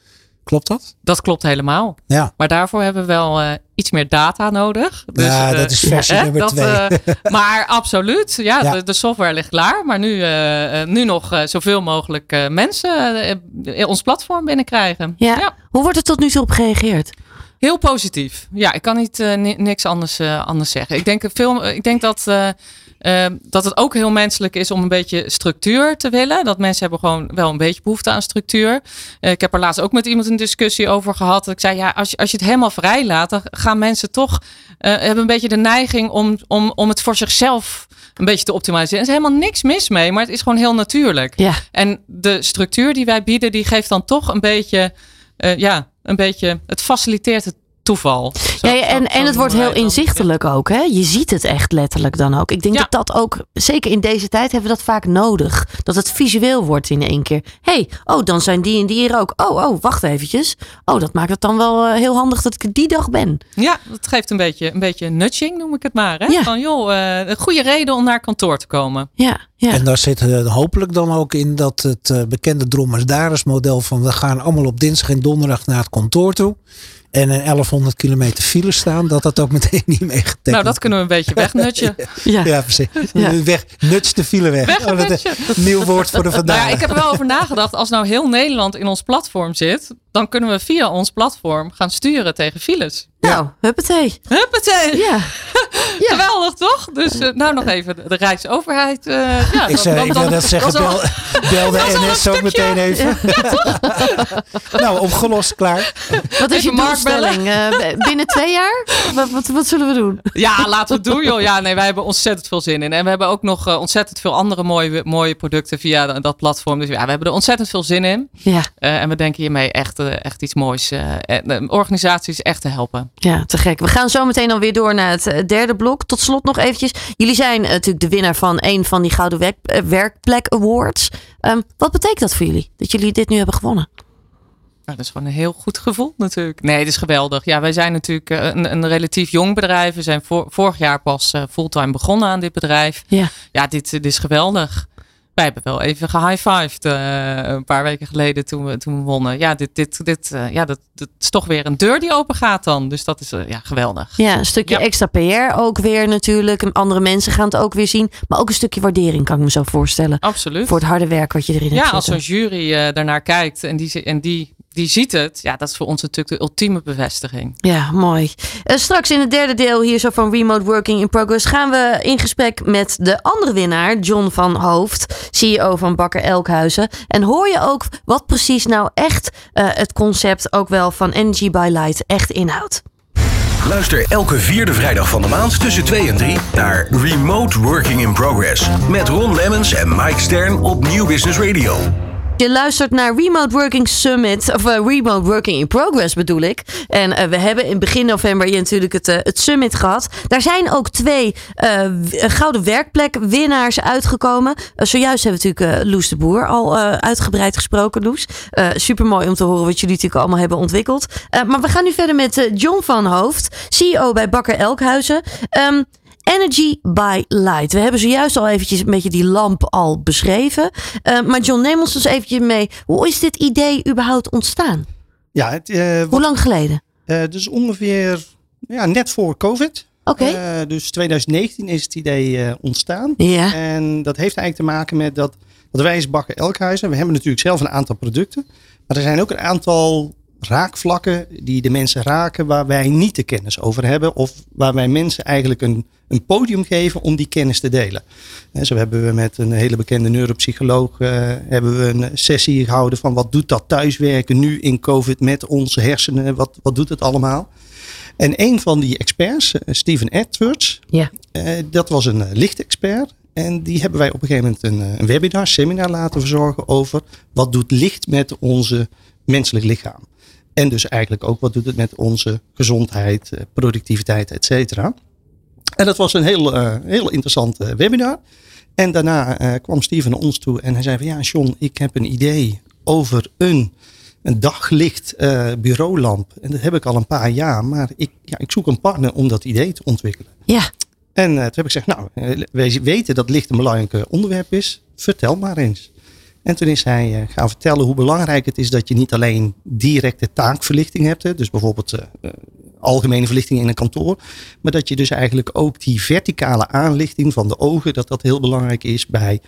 Klopt dat? Dat klopt helemaal. Ja. Maar daarvoor hebben we wel uh, iets meer data nodig. Dus, ja, dat is versie nummer dat, twee. Uh, maar absoluut. Ja, ja. De, de, software ligt klaar. Maar nu, nu nog zoveel mogelijk mensen in ons platform binnenkrijgen. Ja. ja. Hoe wordt er tot nu toe op gereageerd? Heel positief. Ja, ik kan niet niks anders, anders zeggen. Ik denk, veel, ik denk dat uh, dat het ook heel menselijk is om een beetje structuur te willen. Dat mensen hebben gewoon wel een beetje behoefte aan structuur. Uh, ik heb er laatst ook met iemand een discussie over gehad. Ik zei, ja, als je, als je het helemaal vrij laat, dan gaan mensen toch uh, hebben een beetje de neiging om, om, om het voor zichzelf een beetje te optimaliseren. Er is helemaal niks mis mee, maar het is gewoon heel natuurlijk. Ja. En de structuur die wij bieden, die geeft dan toch een beetje, ja, een beetje, het faciliteert het toeval. Zo, ja, en, en het wordt heel inzichtelijk ook. Hè? Je ziet het echt letterlijk dan ook. Ik denk ja. dat dat ook, zeker in deze tijd, hebben we dat vaak nodig. Dat het visueel wordt in één keer. hey, oh, dan zijn die en die hier ook. Oh, oh, wacht eventjes. Oh, dat maakt het dan wel uh, heel handig dat ik die dag ben. Ja, dat geeft een beetje, een beetje nudging, noem ik het maar. Hè? Ja. Van joh, uh, een goede reden om naar kantoor te komen. Ja. Ja. En daar zit uh, hopelijk dan ook in dat het uh, bekende Drommers model van we gaan allemaal op dinsdag en donderdag naar het kantoor toe. En een 1100 kilometer file staan, dat dat ook meteen niet meegetekend Nou, dat kunnen we een beetje wegnutje. ja. ja, precies. Ja. Weg, nuts de file weg. weg oh, dat is een nieuw woord voor de vandaag. Nou ja, ik heb er wel over nagedacht. Als nou heel Nederland in ons platform zit, dan kunnen we via ons platform gaan sturen tegen files. Nou, huppatee. Huppatee. Ja. ja. Geweldig, toch? Dus uh, nou nog even de, de Rijksoverheid. Uh, ja, ik, wil net zeggen, bel, bel de NS ook meteen even. Ja, nou, opgelost, klaar. Wat is even je doelstelling? Uh, binnen twee jaar? Wat, wat, wat, zullen we doen? Ja, laten we het doen, joh. Ja, nee, wij hebben ontzettend veel zin in. En we hebben ook nog uh, ontzettend veel andere mooie, mooie producten via dat platform. Dus ja, we hebben er ontzettend veel zin in. Ja. en we denken hiermee echt, echt iets moois. de organisaties echt te helpen. Ja, te gek. We gaan zo meteen dan weer door naar het derde blok. Tot slot nog eventjes. Jullie zijn natuurlijk de winnaar van een van die Gouden werk, Werkplek Awards. Um, wat betekent dat voor jullie? Dat jullie dit nu hebben gewonnen? dat is gewoon een heel goed gevoel natuurlijk. Nee, het is geweldig. Ja, wij zijn natuurlijk een, een relatief jong bedrijf. We zijn vorig jaar pas fulltime begonnen aan dit bedrijf. Ja, ja dit, dit is geweldig wij hebben wel even gehighfived uh, een paar weken geleden toen we, toen we wonnen. Ja, dit, dit, dit, uh, ja dat, dat is toch weer een deur die open gaat dan. Dus dat is uh, ja, geweldig. Ja, een stukje extra PR ook weer natuurlijk. Andere mensen gaan het ook weer zien. Maar ook een stukje waardering kan ik me zo voorstellen. Absoluut. Voor het harde werk wat je erin hebt Ja, als een jury daarnaar kijkt en die, en die die ziet het. Ja, dat is voor ons natuurlijk de ultieme bevestiging. Ja, mooi. Uh, straks in het derde deel hier zo van Remote Working in Progress gaan we in gesprek met de andere winnaar, John van Hoofd, CEO van Bakker Elkhuizen. En hoor je ook wat precies nou echt uh, het concept ook wel van Energy by Light echt inhoudt. Luister elke vierde vrijdag van de maand tussen 2 en 3 naar Remote Working in Progress. Met Ron Lemmens en Mike Stern op Nieuw Business Radio. Je luistert naar Remote Working Summit, of uh, Remote Working in Progress bedoel ik. En uh, we hebben in begin november hier natuurlijk het, uh, het summit gehad. Daar zijn ook twee gouden werkplek winnaars uitgekomen. zojuist hebben we natuurlijk Loes de Boer al uitgebreid gesproken, Loes. Super mooi om te horen wat jullie natuurlijk allemaal hebben ontwikkeld. maar we gaan nu verder met John van Hoofd, CEO bij Bakker Elkhuizen. Um, Energy by Light. We hebben zojuist al eventjes een beetje die lamp al beschreven. Uh, maar John, neem ons dus eventjes mee. Hoe is dit idee überhaupt ontstaan? Ja, het, uh, Hoe lang geleden? Uh, dus ongeveer ja, net voor COVID. Oké. Okay. dus 2019 is het idee ontstaan. Ja. En dat heeft eigenlijk te maken met dat, dat wij als Bakken Elkhuizen, we hebben natuurlijk zelf een aantal producten. Maar er zijn ook een aantal raakvlakken die de mensen raken waar wij niet de kennis over hebben. Of waar wij mensen eigenlijk een, een podium geven om die kennis te delen. En zo hebben we met een hele bekende neuropsycholoog uh, hebben we een sessie gehouden van wat doet dat thuiswerken nu in COVID met onze hersenen. Wat, wat doet het allemaal? En een van die experts, uh, Steven Edwards, ja. Uh, dat was een lichtexpert. En die hebben wij op een gegeven moment een, een webinar, seminar laten verzorgen over wat doet licht met onze menselijk lichaam. En dus eigenlijk ook wat doet het met onze gezondheid, eh, productiviteit, et cetera. En dat was een heel, uh, heel interessant uh, webinar. En daarna uh, kwam Steven naar ons toe en hij zei van ja John, ik heb een idee over een, een daglicht bureaulamp. En dat heb ik al een paar jaar, maar ik, ja, ik zoek een partner om dat idee te ontwikkelen. Ja. En toen heb ik gezegd, nou, wij weten dat licht een belangrijk onderwerp is. Vertel maar eens. En toen is hij uh, gaan vertellen hoe belangrijk het is dat je niet alleen directe taakverlichting hebt. Hè, dus bijvoorbeeld uh, algemene verlichting in een kantoor. Maar dat je dus eigenlijk ook die verticale aanlichting van de ogen, dat dat heel belangrijk is bij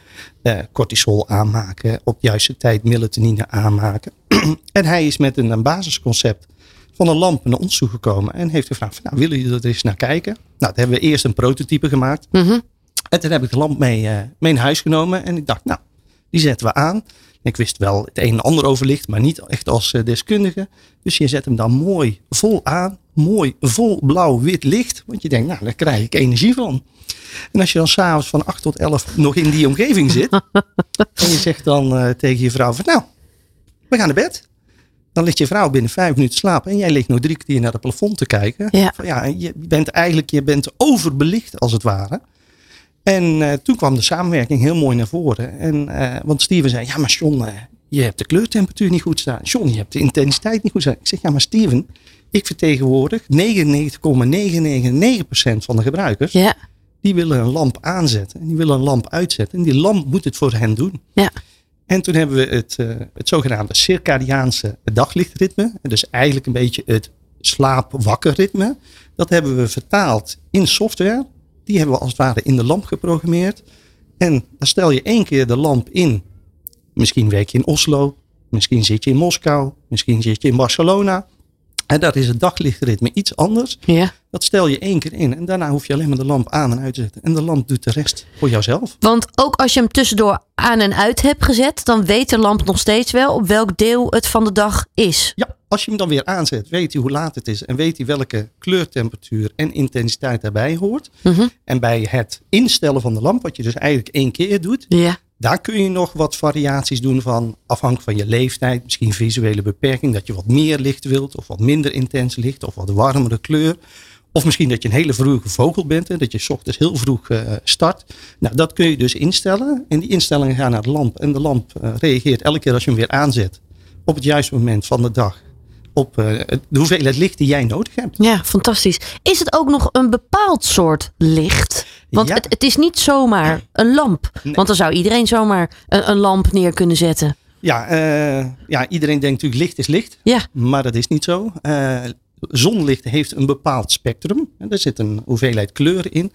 uh, cortisol aanmaken. Op de juiste tijd melatonine aanmaken. en hij is met een, een, basisconcept van een lamp naar ons toegekomen. En heeft gevraagd, van, nou willen jullie er eens naar kijken? Nou, daar hebben we eerst een prototype gemaakt. Mm -hmm. En toen heb ik de lamp mee, mee naar huis genomen. En ik dacht, nou die zetten we aan. Ik wist wel het een en ander over licht, maar niet echt als eh, deskundige. Dus je zet hem dan mooi vol aan. Mooi vol blauw-wit licht. Want je denkt, nou, daar krijg ik energie van. En als je dan s'avonds van 8 tot 11 nog in die omgeving zit. en je zegt dan uh, tegen je vrouw van, nou, we gaan naar bed. Dan ligt je vrouw binnen vijf minuten slapen. En jij ligt nog drie kwartier naar het plafond te kijken. Ja. Van, ja je bent eigenlijk je bent overbelicht als het ware. En uh, toen kwam de samenwerking heel mooi naar voren. En, uh, want Steven zei, ja maar John, uh, je hebt de kleurtemperatuur niet goed staan. John, je hebt de intensiteit niet goed staan. Ik zeg, ja maar Steven, ik vertegenwoordig 99,999% van de gebruikers. Ja. Die willen een lamp aanzetten en die willen een lamp uitzetten. En die lamp moet het voor hen doen. Ja. En toen hebben we het, het zogenaamde circadiaanse daglichtritme. Dus eigenlijk een beetje het slaap-wakker ritme. Dat hebben we vertaald in software. Die hebben we als het ware in de lamp geprogrammeerd. En dan stel je één keer de lamp in. Misschien werk je in Oslo. Misschien zit je in Moskou. Misschien zit je in Barcelona. En dat is het daglichtritme iets anders. Ja. Dat stel je één keer in. En daarna hoef je alleen maar de lamp aan en uit te zetten. En de lamp doet de rest voor jouzelf. Want ook als je hem tussendoor aan en uit hebt gezet. Dan weet de lamp nog steeds wel op welk deel het van de dag is. Ja, als je hem dan weer aanzet, weet hij hoe laat het is. En weet hij welke kleurtemperatuur en intensiteit daarbij hoort. Mm -hmm. En bij het instellen van de lamp, wat je dus eigenlijk één keer doet. Ja. Daar kun je nog wat variaties doen van afhankelijk van je leeftijd. Misschien visuele beperking, dat je wat meer licht wilt. Of wat minder intens licht of wat warmere kleur. Of misschien dat je een hele vroege vogel bent en dat je s ochtends heel vroeg uh, start. Nou, dat kun je dus instellen. En die instellingen gaan naar de lamp. En de lamp uh, reageert elke keer als je hem weer aanzet op het juiste moment van de dag op uh, de hoeveelheid licht die jij nodig hebt. Ja, fantastisch. Is het ook nog een bepaald soort licht? Want het, het, is niet zomaar een lamp. Want dan zou iedereen zomaar een, een lamp neer kunnen zetten. Ja, uh, ja, iedereen denkt natuurlijk licht is licht. Ja. Maar dat is niet zo. Uh, zonlicht heeft een bepaald spectrum. Er zit een hoeveelheid kleuren in.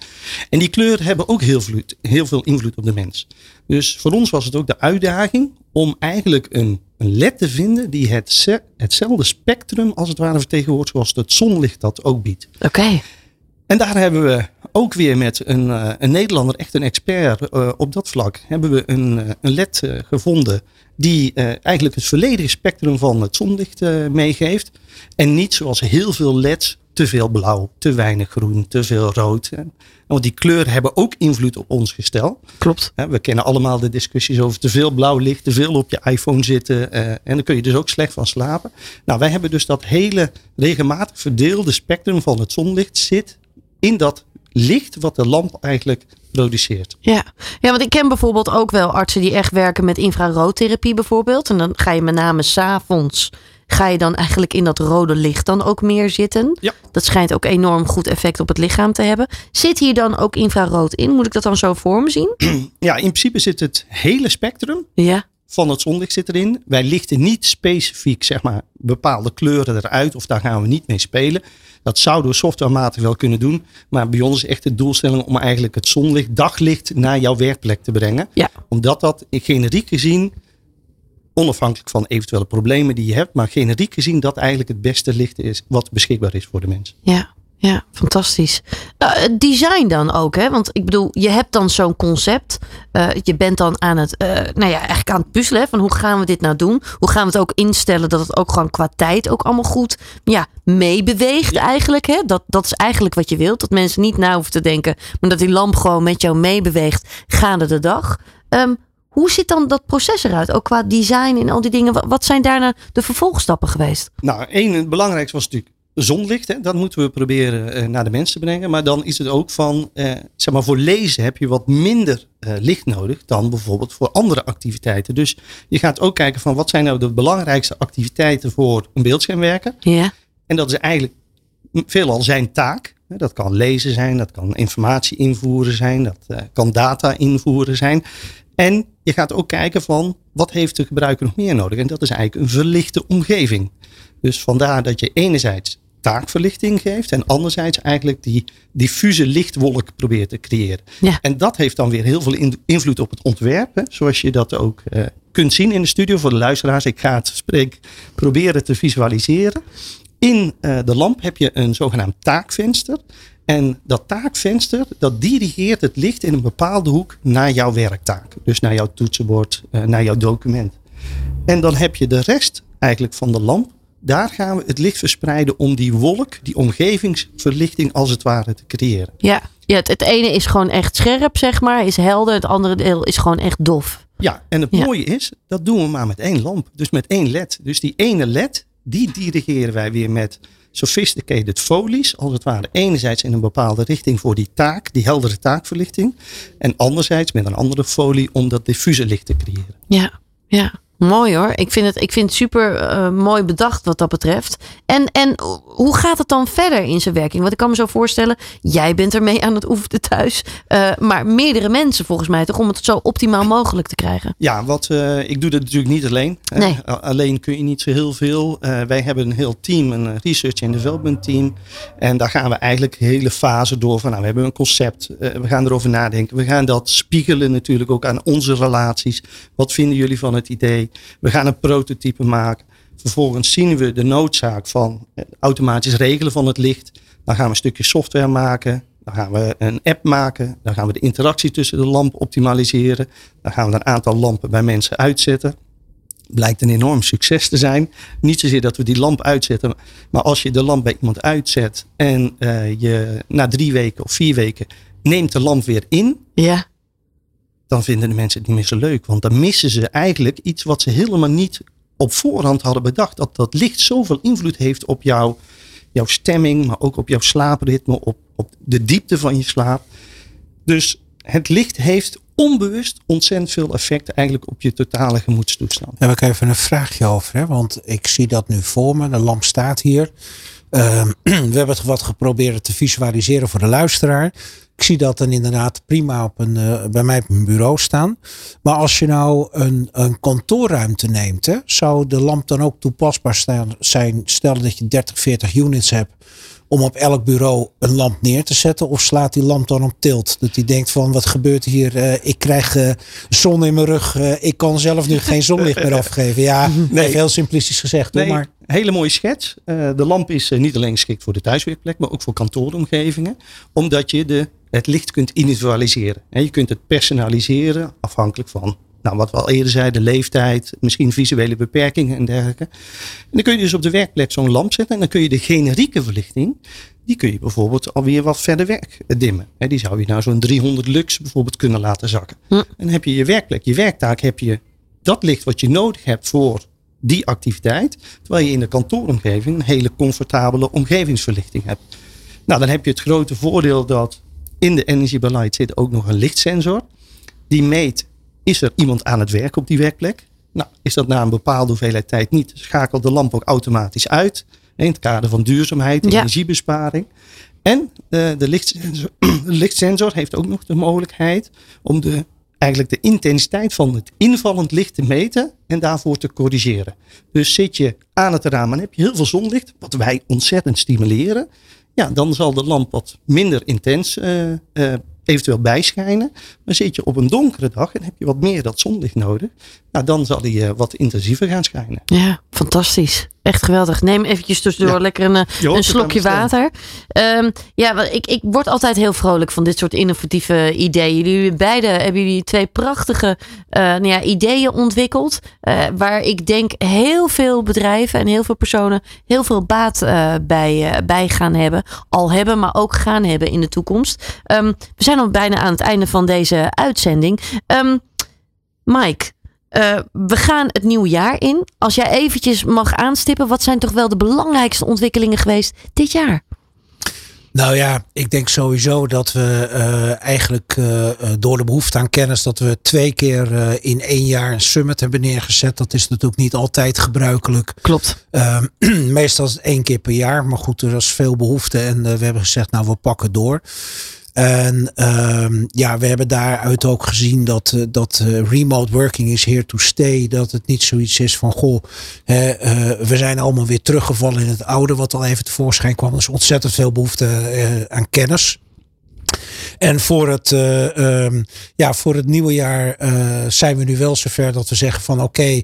En die kleuren hebben ook heel, vloed, heel veel invloed op de mens. Dus voor ons was het ook de uitdaging om eigenlijk een, een LED te vinden die het, hetzelfde spectrum als het ware vertegenwoordigt zoals het zonlicht dat ook biedt. Oké. En daar hebben we ook weer met een, uh, een Nederlander, echt een expert uh, op dat vlak, hebben we een, uh, een LED gevonden die eigenlijk het volledige spectrum van het zonlicht meegeeft. En niet zoals heel veel LED's te veel blauw, te weinig groen, te veel rood. Want die kleuren hebben ook invloed op ons gestel. Klopt. We kennen allemaal de discussies over te veel blauw licht, te veel op je iPhone zitten. En dan kun je dus ook slecht van slapen. Nou, wij hebben dus dat hele regelmatig verdeelde spectrum van het zonlicht zit in dat licht wat de lamp eigenlijk produceert. Ja. ja, want ik ken bijvoorbeeld ook wel artsen die echt werken met infraroodtherapie bijvoorbeeld. En dan ga je met name s'avonds ga je dan eigenlijk in dat rode licht dan ook meer zitten. Ja. Dat schijnt ook enorm goed effect op het lichaam te hebben. Zit hier dan ook infrarood in? Moet ik dat dan zo voor me zien? Ja, in principe zit het hele spectrum ja. van het zonlicht zit erin. Wij lichten niet specifiek zeg maar, bepaalde kleuren eruit of daar gaan we niet mee spelen. Dat zouden we softwarematig wel kunnen doen. Maar bij ons is echt de doelstelling om eigenlijk het zonlicht, daglicht naar jouw werkplek te brengen. Ja. Omdat dat generiek gezien onafhankelijk van eventuele problemen die je hebt, maar generiek gezien dat eigenlijk het beste licht is wat beschikbaar is voor de mens. Ja, ja, fantastisch. Het design dan ook, hè? Want ik bedoel, je hebt dan zo'n concept. Uh, je bent dan aan het, uh, nou ja, eigenlijk aan het puzzelen. Van hoe gaan we dit nou doen? Hoe gaan we het ook instellen dat het ook gewoon qua tijd ook allemaal goed ja, meebeweegt eigenlijk. Hè? Dat, dat is eigenlijk wat je wilt. Dat mensen niet na hoeven te denken, maar dat die lamp gewoon met jou meebeweegt gaande de dag. Um, hoe ziet dan dat proces eruit? Ook qua design en al die dingen. Wat zijn daarna de vervolgstappen geweest? Nou, één, het belangrijkste was natuurlijk zonlicht. Hè? Dat moeten we proberen eh, naar de mensen te brengen. Maar dan is het ook van, eh, zeg maar, voor lezen heb je wat minder eh, licht nodig dan bijvoorbeeld voor andere activiteiten. Dus je gaat ook kijken van wat zijn nou de belangrijkste activiteiten voor een beeldschermwerker. Ja. En dat is eigenlijk veelal zijn taak. Dat kan lezen zijn, dat kan informatie invoeren zijn, dat kan data invoeren zijn. En je gaat ook kijken van wat heeft de gebruiker nog meer nodig. En dat is eigenlijk een verlichte omgeving. Dus vandaar dat je enerzijds taakverlichting geeft en anderzijds eigenlijk die diffuse lichtwolk probeert te creëren. Ja. En dat heeft dan weer heel veel invloed op het ontwerp, hè, zoals je dat ook uh, kunt zien in de studio voor de luisteraars. Ik ga het spreek proberen te visualiseren. In uh, de lamp heb je een zogenaamd taakvenster. En dat taakvenster, dat dirigeert het licht in een bepaalde hoek naar jouw werktaak. Dus naar jouw toetsenbord, uh, naar jouw document. En dan heb je de rest eigenlijk van de lamp. Daar gaan we het licht verspreiden om die wolk, die omgevingsverlichting als het ware te creëren. Ja, ja het, het ene is gewoon echt scherp, zeg maar, is helder. Het andere deel is gewoon echt dof. Ja, en het Ja. mooie is, dat doen we maar met één lamp. Dus met één led. Dus die ene led, die dirigeren wij weer met sophisticated folies. Als het ware enerzijds in een bepaalde richting voor die taak, die heldere taakverlichting. En anderzijds met een andere folie om dat diffuse licht te creëren. Ja, ja. Mooi hoor. Ik vind het, ik vind het super eh, mooi bedacht wat dat betreft. En, en hoe gaat het dan verder in zijn werking? Want ik kan me zo voorstellen, jij bent ermee aan het oefenen thuis. eh, maar meerdere mensen volgens mij toch om het zo optimaal mogelijk te krijgen. Ja, wat, eh, ik doe dat natuurlijk niet alleen. hè. Nee. A- alleen kun je niet zo heel veel. Wij hebben een heel team, een research and development team. En daar gaan we eigenlijk hele fase door van, nou, we hebben een concept. we gaan erover nadenken. We gaan dat spiegelen natuurlijk ook aan onze relaties. Wat vinden jullie van het idee? We gaan een prototype maken. Vervolgens zien we de noodzaak van automatisch regelen van het licht. Dan gaan we een stukje software maken. Dan gaan we een app maken. Dan gaan we de interactie tussen de lamp optimaliseren. Dan gaan we een aantal lampen bij mensen uitzetten. Blijkt een enorm succes te zijn. Niet zozeer dat we die lamp uitzetten, maar als je de lamp bij iemand uitzet en eh, je na drie weken of vier weken neemt de lamp weer in, Ja, dan vinden de mensen het niet meer zo leuk. Want dan missen ze eigenlijk iets wat ze helemaal niet op voorhand hadden bedacht. Dat dat licht zoveel invloed heeft op jouw, jouw stemming, maar ook op jouw slaapritme, op, op de diepte van je slaap. Dus het licht heeft onbewust ontzettend veel effect eigenlijk op je totale gemoedstoestand. Daar heb ik even een vraagje over. Hè? Want ik zie dat nu voor me. De lamp staat hier. Ehm, we hebben het wat geprobeerd te visualiseren voor de luisteraar. Ik zie dat dan inderdaad prima op een, uh, bij mij op mijn bureau staan. Maar als je nou een, een kantoorruimte neemt, hè, zou de lamp dan ook toepasbaar staan, zijn? Stel dat je 30, 40 units hebt om op elk bureau een lamp neer te zetten? Of slaat die lamp dan op tilt? Dat hij denkt van wat gebeurt hier? Uh, ik krijg uh, zon in mijn rug. Uh, ik kan zelf nu geen zonlicht meer afgeven. Ja, nee. heel simplistisch gezegd. Nee, hoor, maar... hele mooie schets. de lamp is niet alleen geschikt voor de thuiswerkplek, maar ook voor kantooromgevingen. Omdat je de, het licht kunt individualiseren. En je kunt het personaliseren afhankelijk van nou, wat we al eerder zeiden, leeftijd, misschien visuele beperkingen en dergelijke. En dan kun je dus op de werkplek zo'n lamp zetten en dan kun je de generieke verlichting, die kun je bijvoorbeeld alweer wat verder weg dimmen. Die zou je nou zo'n 300 lux bijvoorbeeld kunnen laten zakken. En dan heb je je werkplek, je werktaak, heb je dat licht wat je nodig hebt voor die activiteit. Terwijl je in de kantooromgeving een hele comfortabele omgevingsverlichting hebt. Nou, dan heb je het grote voordeel dat in de energiebeleid zit ook nog een lichtsensor. Die meet is er iemand aan het werk op die werkplek? Nou, is dat na een bepaalde hoeveelheid tijd niet, schakelt de lamp ook automatisch uit. In het kader van duurzaamheid, en energiebesparing. En de, lichtsensor, de lichtsensor heeft ook nog de mogelijkheid om de, eigenlijk de intensiteit van het invallend licht te meten en daarvoor te corrigeren. Dus zit je aan het raam en heb je heel veel zonlicht, wat wij ontzettend stimuleren. Ja, dan zal de lamp wat minder intens uh, uh, eventueel bijschijnen. Maar zit je op een donkere dag en heb je wat meer dat zonlicht nodig, nou, dan zal die uh, wat intensiever gaan schijnen. Ja, fantastisch. Echt geweldig. Neem eventjes tussendoor ja. lekker een, eh, een slokje water. Um, ja, ik, ik word altijd heel vrolijk van dit soort innovatieve ideeën. Jullie beide hebben jullie twee prachtige uh, nou ja, ideeën ontwikkeld. Uh, waar ik denk heel veel bedrijven en heel veel personen heel veel baat bij, bij gaan hebben. Al hebben, maar ook gaan hebben in de toekomst. Um, we zijn al bijna aan het einde van deze uitzending. Um, Mike, uh, we gaan het nieuwe jaar in. Als jij eventjes mag aanstippen, wat zijn toch wel de belangrijkste ontwikkelingen geweest dit jaar? Nou ja, ik denk sowieso dat we uh, eigenlijk uh, door de behoefte aan kennis dat we twee keer in één jaar een summit hebben neergezet. Dat is natuurlijk niet altijd gebruikelijk. Klopt. meestal is het één keer per jaar. Maar goed, er was veel behoefte en we hebben gezegd, nou we pakken door. En um, ja, we hebben daaruit ook gezien dat, uh, dat uh, remote working is here to stay. Dat het niet zoiets is van, goh, hè, uh, we zijn allemaal weer teruggevallen in het oude, wat al even tevoorschijn kwam. Er is ontzettend veel behoefte aan kennis. En voor het, uh, um, ja, voor het nieuwe jaar uh, zijn we nu wel zover dat we zeggen van oké, uh,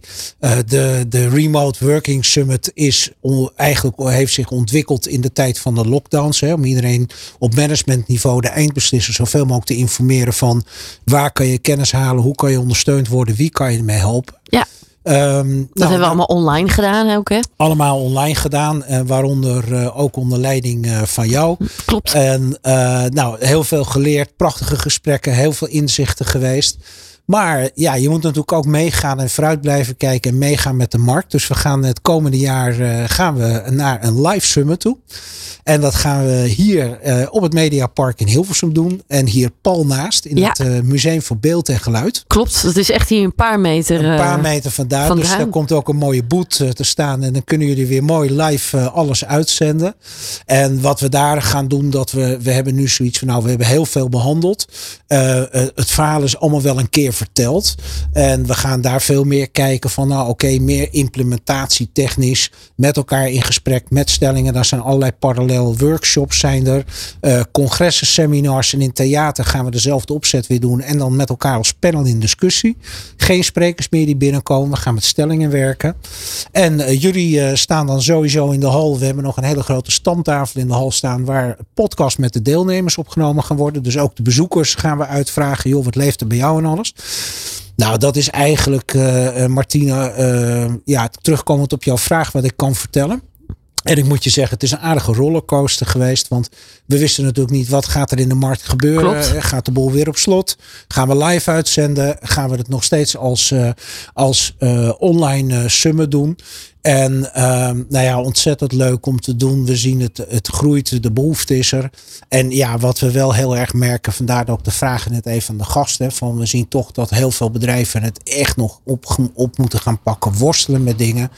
de, de Remote Working Summit is eigenlijk heeft zich ontwikkeld in de tijd van de lockdowns. Hè, om iedereen op managementniveau, de eindbeslisser, zoveel mogelijk te informeren van waar kan je kennis halen, hoe kan je ondersteund worden, wie kan je ermee helpen. Ja. Um, dat nou, hebben we allemaal online gedaan ook, hè? Allemaal online gedaan, uh, waaronder uh, ook onder leiding uh, van jou. Klopt. En nou, heel veel geleerd, prachtige gesprekken, heel veel inzichten geweest. Maar ja, je moet natuurlijk ook meegaan en vooruit blijven kijken en meegaan met de markt. Dus we gaan het komende jaar gaan we naar een live summit toe. En dat gaan we hier uh, op het Mediapark in Hilversum doen. En hier pal naast in ja. het uh, Museum voor Beeld en Geluid. Klopt, dat is echt hier een paar meter. Een paar meter vandaan. vandaan. Dus daar komt ook een mooie boot te staan. En dan kunnen jullie weer mooi live alles uitzenden. En wat we daar gaan doen, dat we, we hebben nu zoiets van, nou, we hebben heel veel behandeld. het verhaal is allemaal wel een keer verteld. En we gaan daar veel meer kijken van, nou, oké, meer implementatie technisch. Met elkaar in gesprek, met stellingen. Daar zijn allerlei parallellen workshops zijn er, uh, congressen, seminars en in theater gaan we dezelfde opzet weer doen en dan met elkaar als panel in discussie. Geen sprekers meer die binnenkomen, we gaan met stellingen werken. En uh, jullie uh, staan dan sowieso in de hal. We hebben nog een hele grote standtafel in de hal staan waar podcast met de deelnemers opgenomen gaan worden. Dus ook de bezoekers gaan we uitvragen, joh, wat leeft er bij jou en alles. Nou, dat is eigenlijk, uh, Martina, uh, ja, terugkomend op jouw vraag wat ik kan vertellen. En ik moet je zeggen, het is een aardige rollercoaster geweest. Want we wisten natuurlijk niet wat gaat er in de markt gebeuren. Klopt. Gaat de boel weer op slot? Gaan we live uitzenden? Gaan we het nog steeds als, uh, als uh, online uh, summit doen? En ehm, nou ja, ontzettend leuk om te doen. We zien het, het groeit, de behoefte is er. En ja, wat we wel heel erg merken, vandaar ook de vragen net even aan de gasten. Van we zien toch dat heel veel bedrijven het echt nog op, op moeten gaan pakken, worstelen met dingen.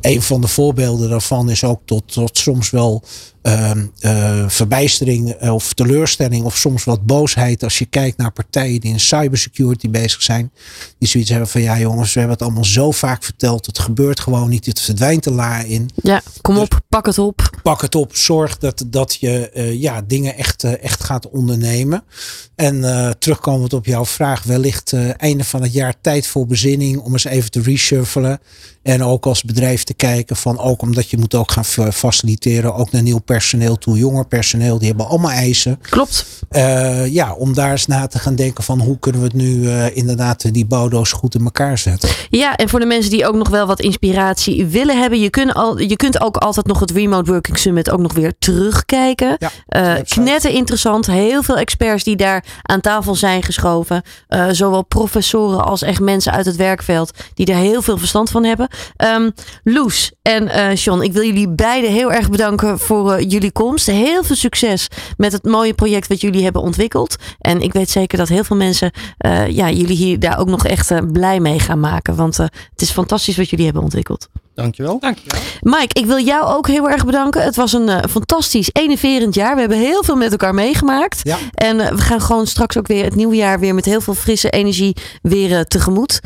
Een van de voorbeelden daarvan is ook tot, tot soms wel Eh, verbijstering eh, of teleurstelling of soms wat boosheid als je kijkt naar partijen die in cybersecurity bezig zijn. Die zoiets hebben van ja jongens, we hebben het allemaal zo vaak verteld. Het gebeurt gewoon niet. Het verdwijnt de la in. Ja, kom dus op, pak het op. Pak het op. Zorg dat, dat je uh, ja, dingen echt, echt gaat ondernemen. En terugkomend op jouw vraag, wellicht einde van het jaar tijd voor bezinning om eens even te reshuffelen. En ook als bedrijf te kijken van ook omdat je moet ook gaan faciliteren, ook naar nieuw personeel toe, jonger personeel, die hebben allemaal eisen. Klopt. Uh, ja, om daar eens na te gaan denken van hoe kunnen we het nu uh, inderdaad die bouwdoos goed in elkaar zetten. Ja, en voor de mensen die ook nog wel wat inspiratie willen hebben, je kunt, al, je kunt ook altijd nog het Remote Working Summit ook nog weer terugkijken. Ja, uh, knetter interessant, heel veel experts die daar aan tafel zijn geschoven. zowel professoren als echt mensen uit het werkveld die er heel veel verstand van hebben. Um, Loes en John, ik wil jullie beiden heel erg bedanken voor jullie komst. Heel veel succes met het mooie project wat jullie hebben ontwikkeld. En ik weet zeker dat heel veel mensen uh, ja, jullie hier daar ook nog echt blij mee gaan maken. Want het is fantastisch wat jullie hebben ontwikkeld. Dankjewel. Dankjewel. Mike, ik wil jou ook heel erg bedanken. Het was een fantastisch, enerverend jaar. We hebben heel veel met elkaar meegemaakt. Ja. En we gaan gewoon straks ook weer het nieuwe jaar weer met heel veel frisse energie weer tegemoet.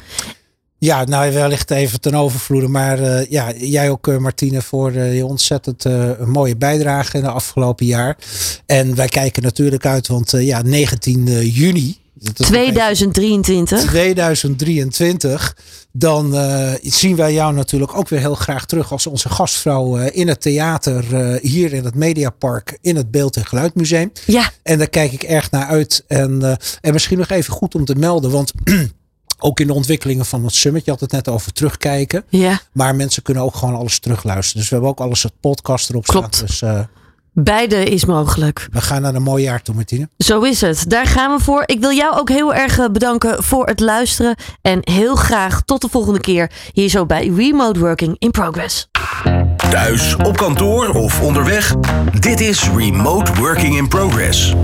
Ja, nou wellicht even ten overvloede. Maar uh, ja, jij ook uh, Martine voor uh, je ontzettend mooie bijdrage in de afgelopen jaar. En wij kijken natuurlijk uit, want ja, 19 juni. 2023. 2023. Dan zien wij jou natuurlijk ook weer heel graag terug als onze gastvrouw in het theater hier in het Mediapark in het Beeld- en Geluidmuseum. Ja. En daar kijk ik erg naar uit. En, en misschien nog even goed om te melden, want ook in de ontwikkelingen van het summit. Je had het net over terugkijken. Ja. Maar mensen kunnen ook gewoon alles terugluisteren. Dus we hebben ook alles het podcast erop Klopt. staan. Dus, uh, Beide is mogelijk. We gaan naar een mooi jaar toe, Martine. Zo is het. Daar gaan we voor. Ik wil jou ook heel erg eh, bedanken voor het luisteren. En heel graag tot de volgende keer hier zo bij Remote Working in Progress. Thuis, op kantoor of onderweg. Dit is Remote Working in Progress.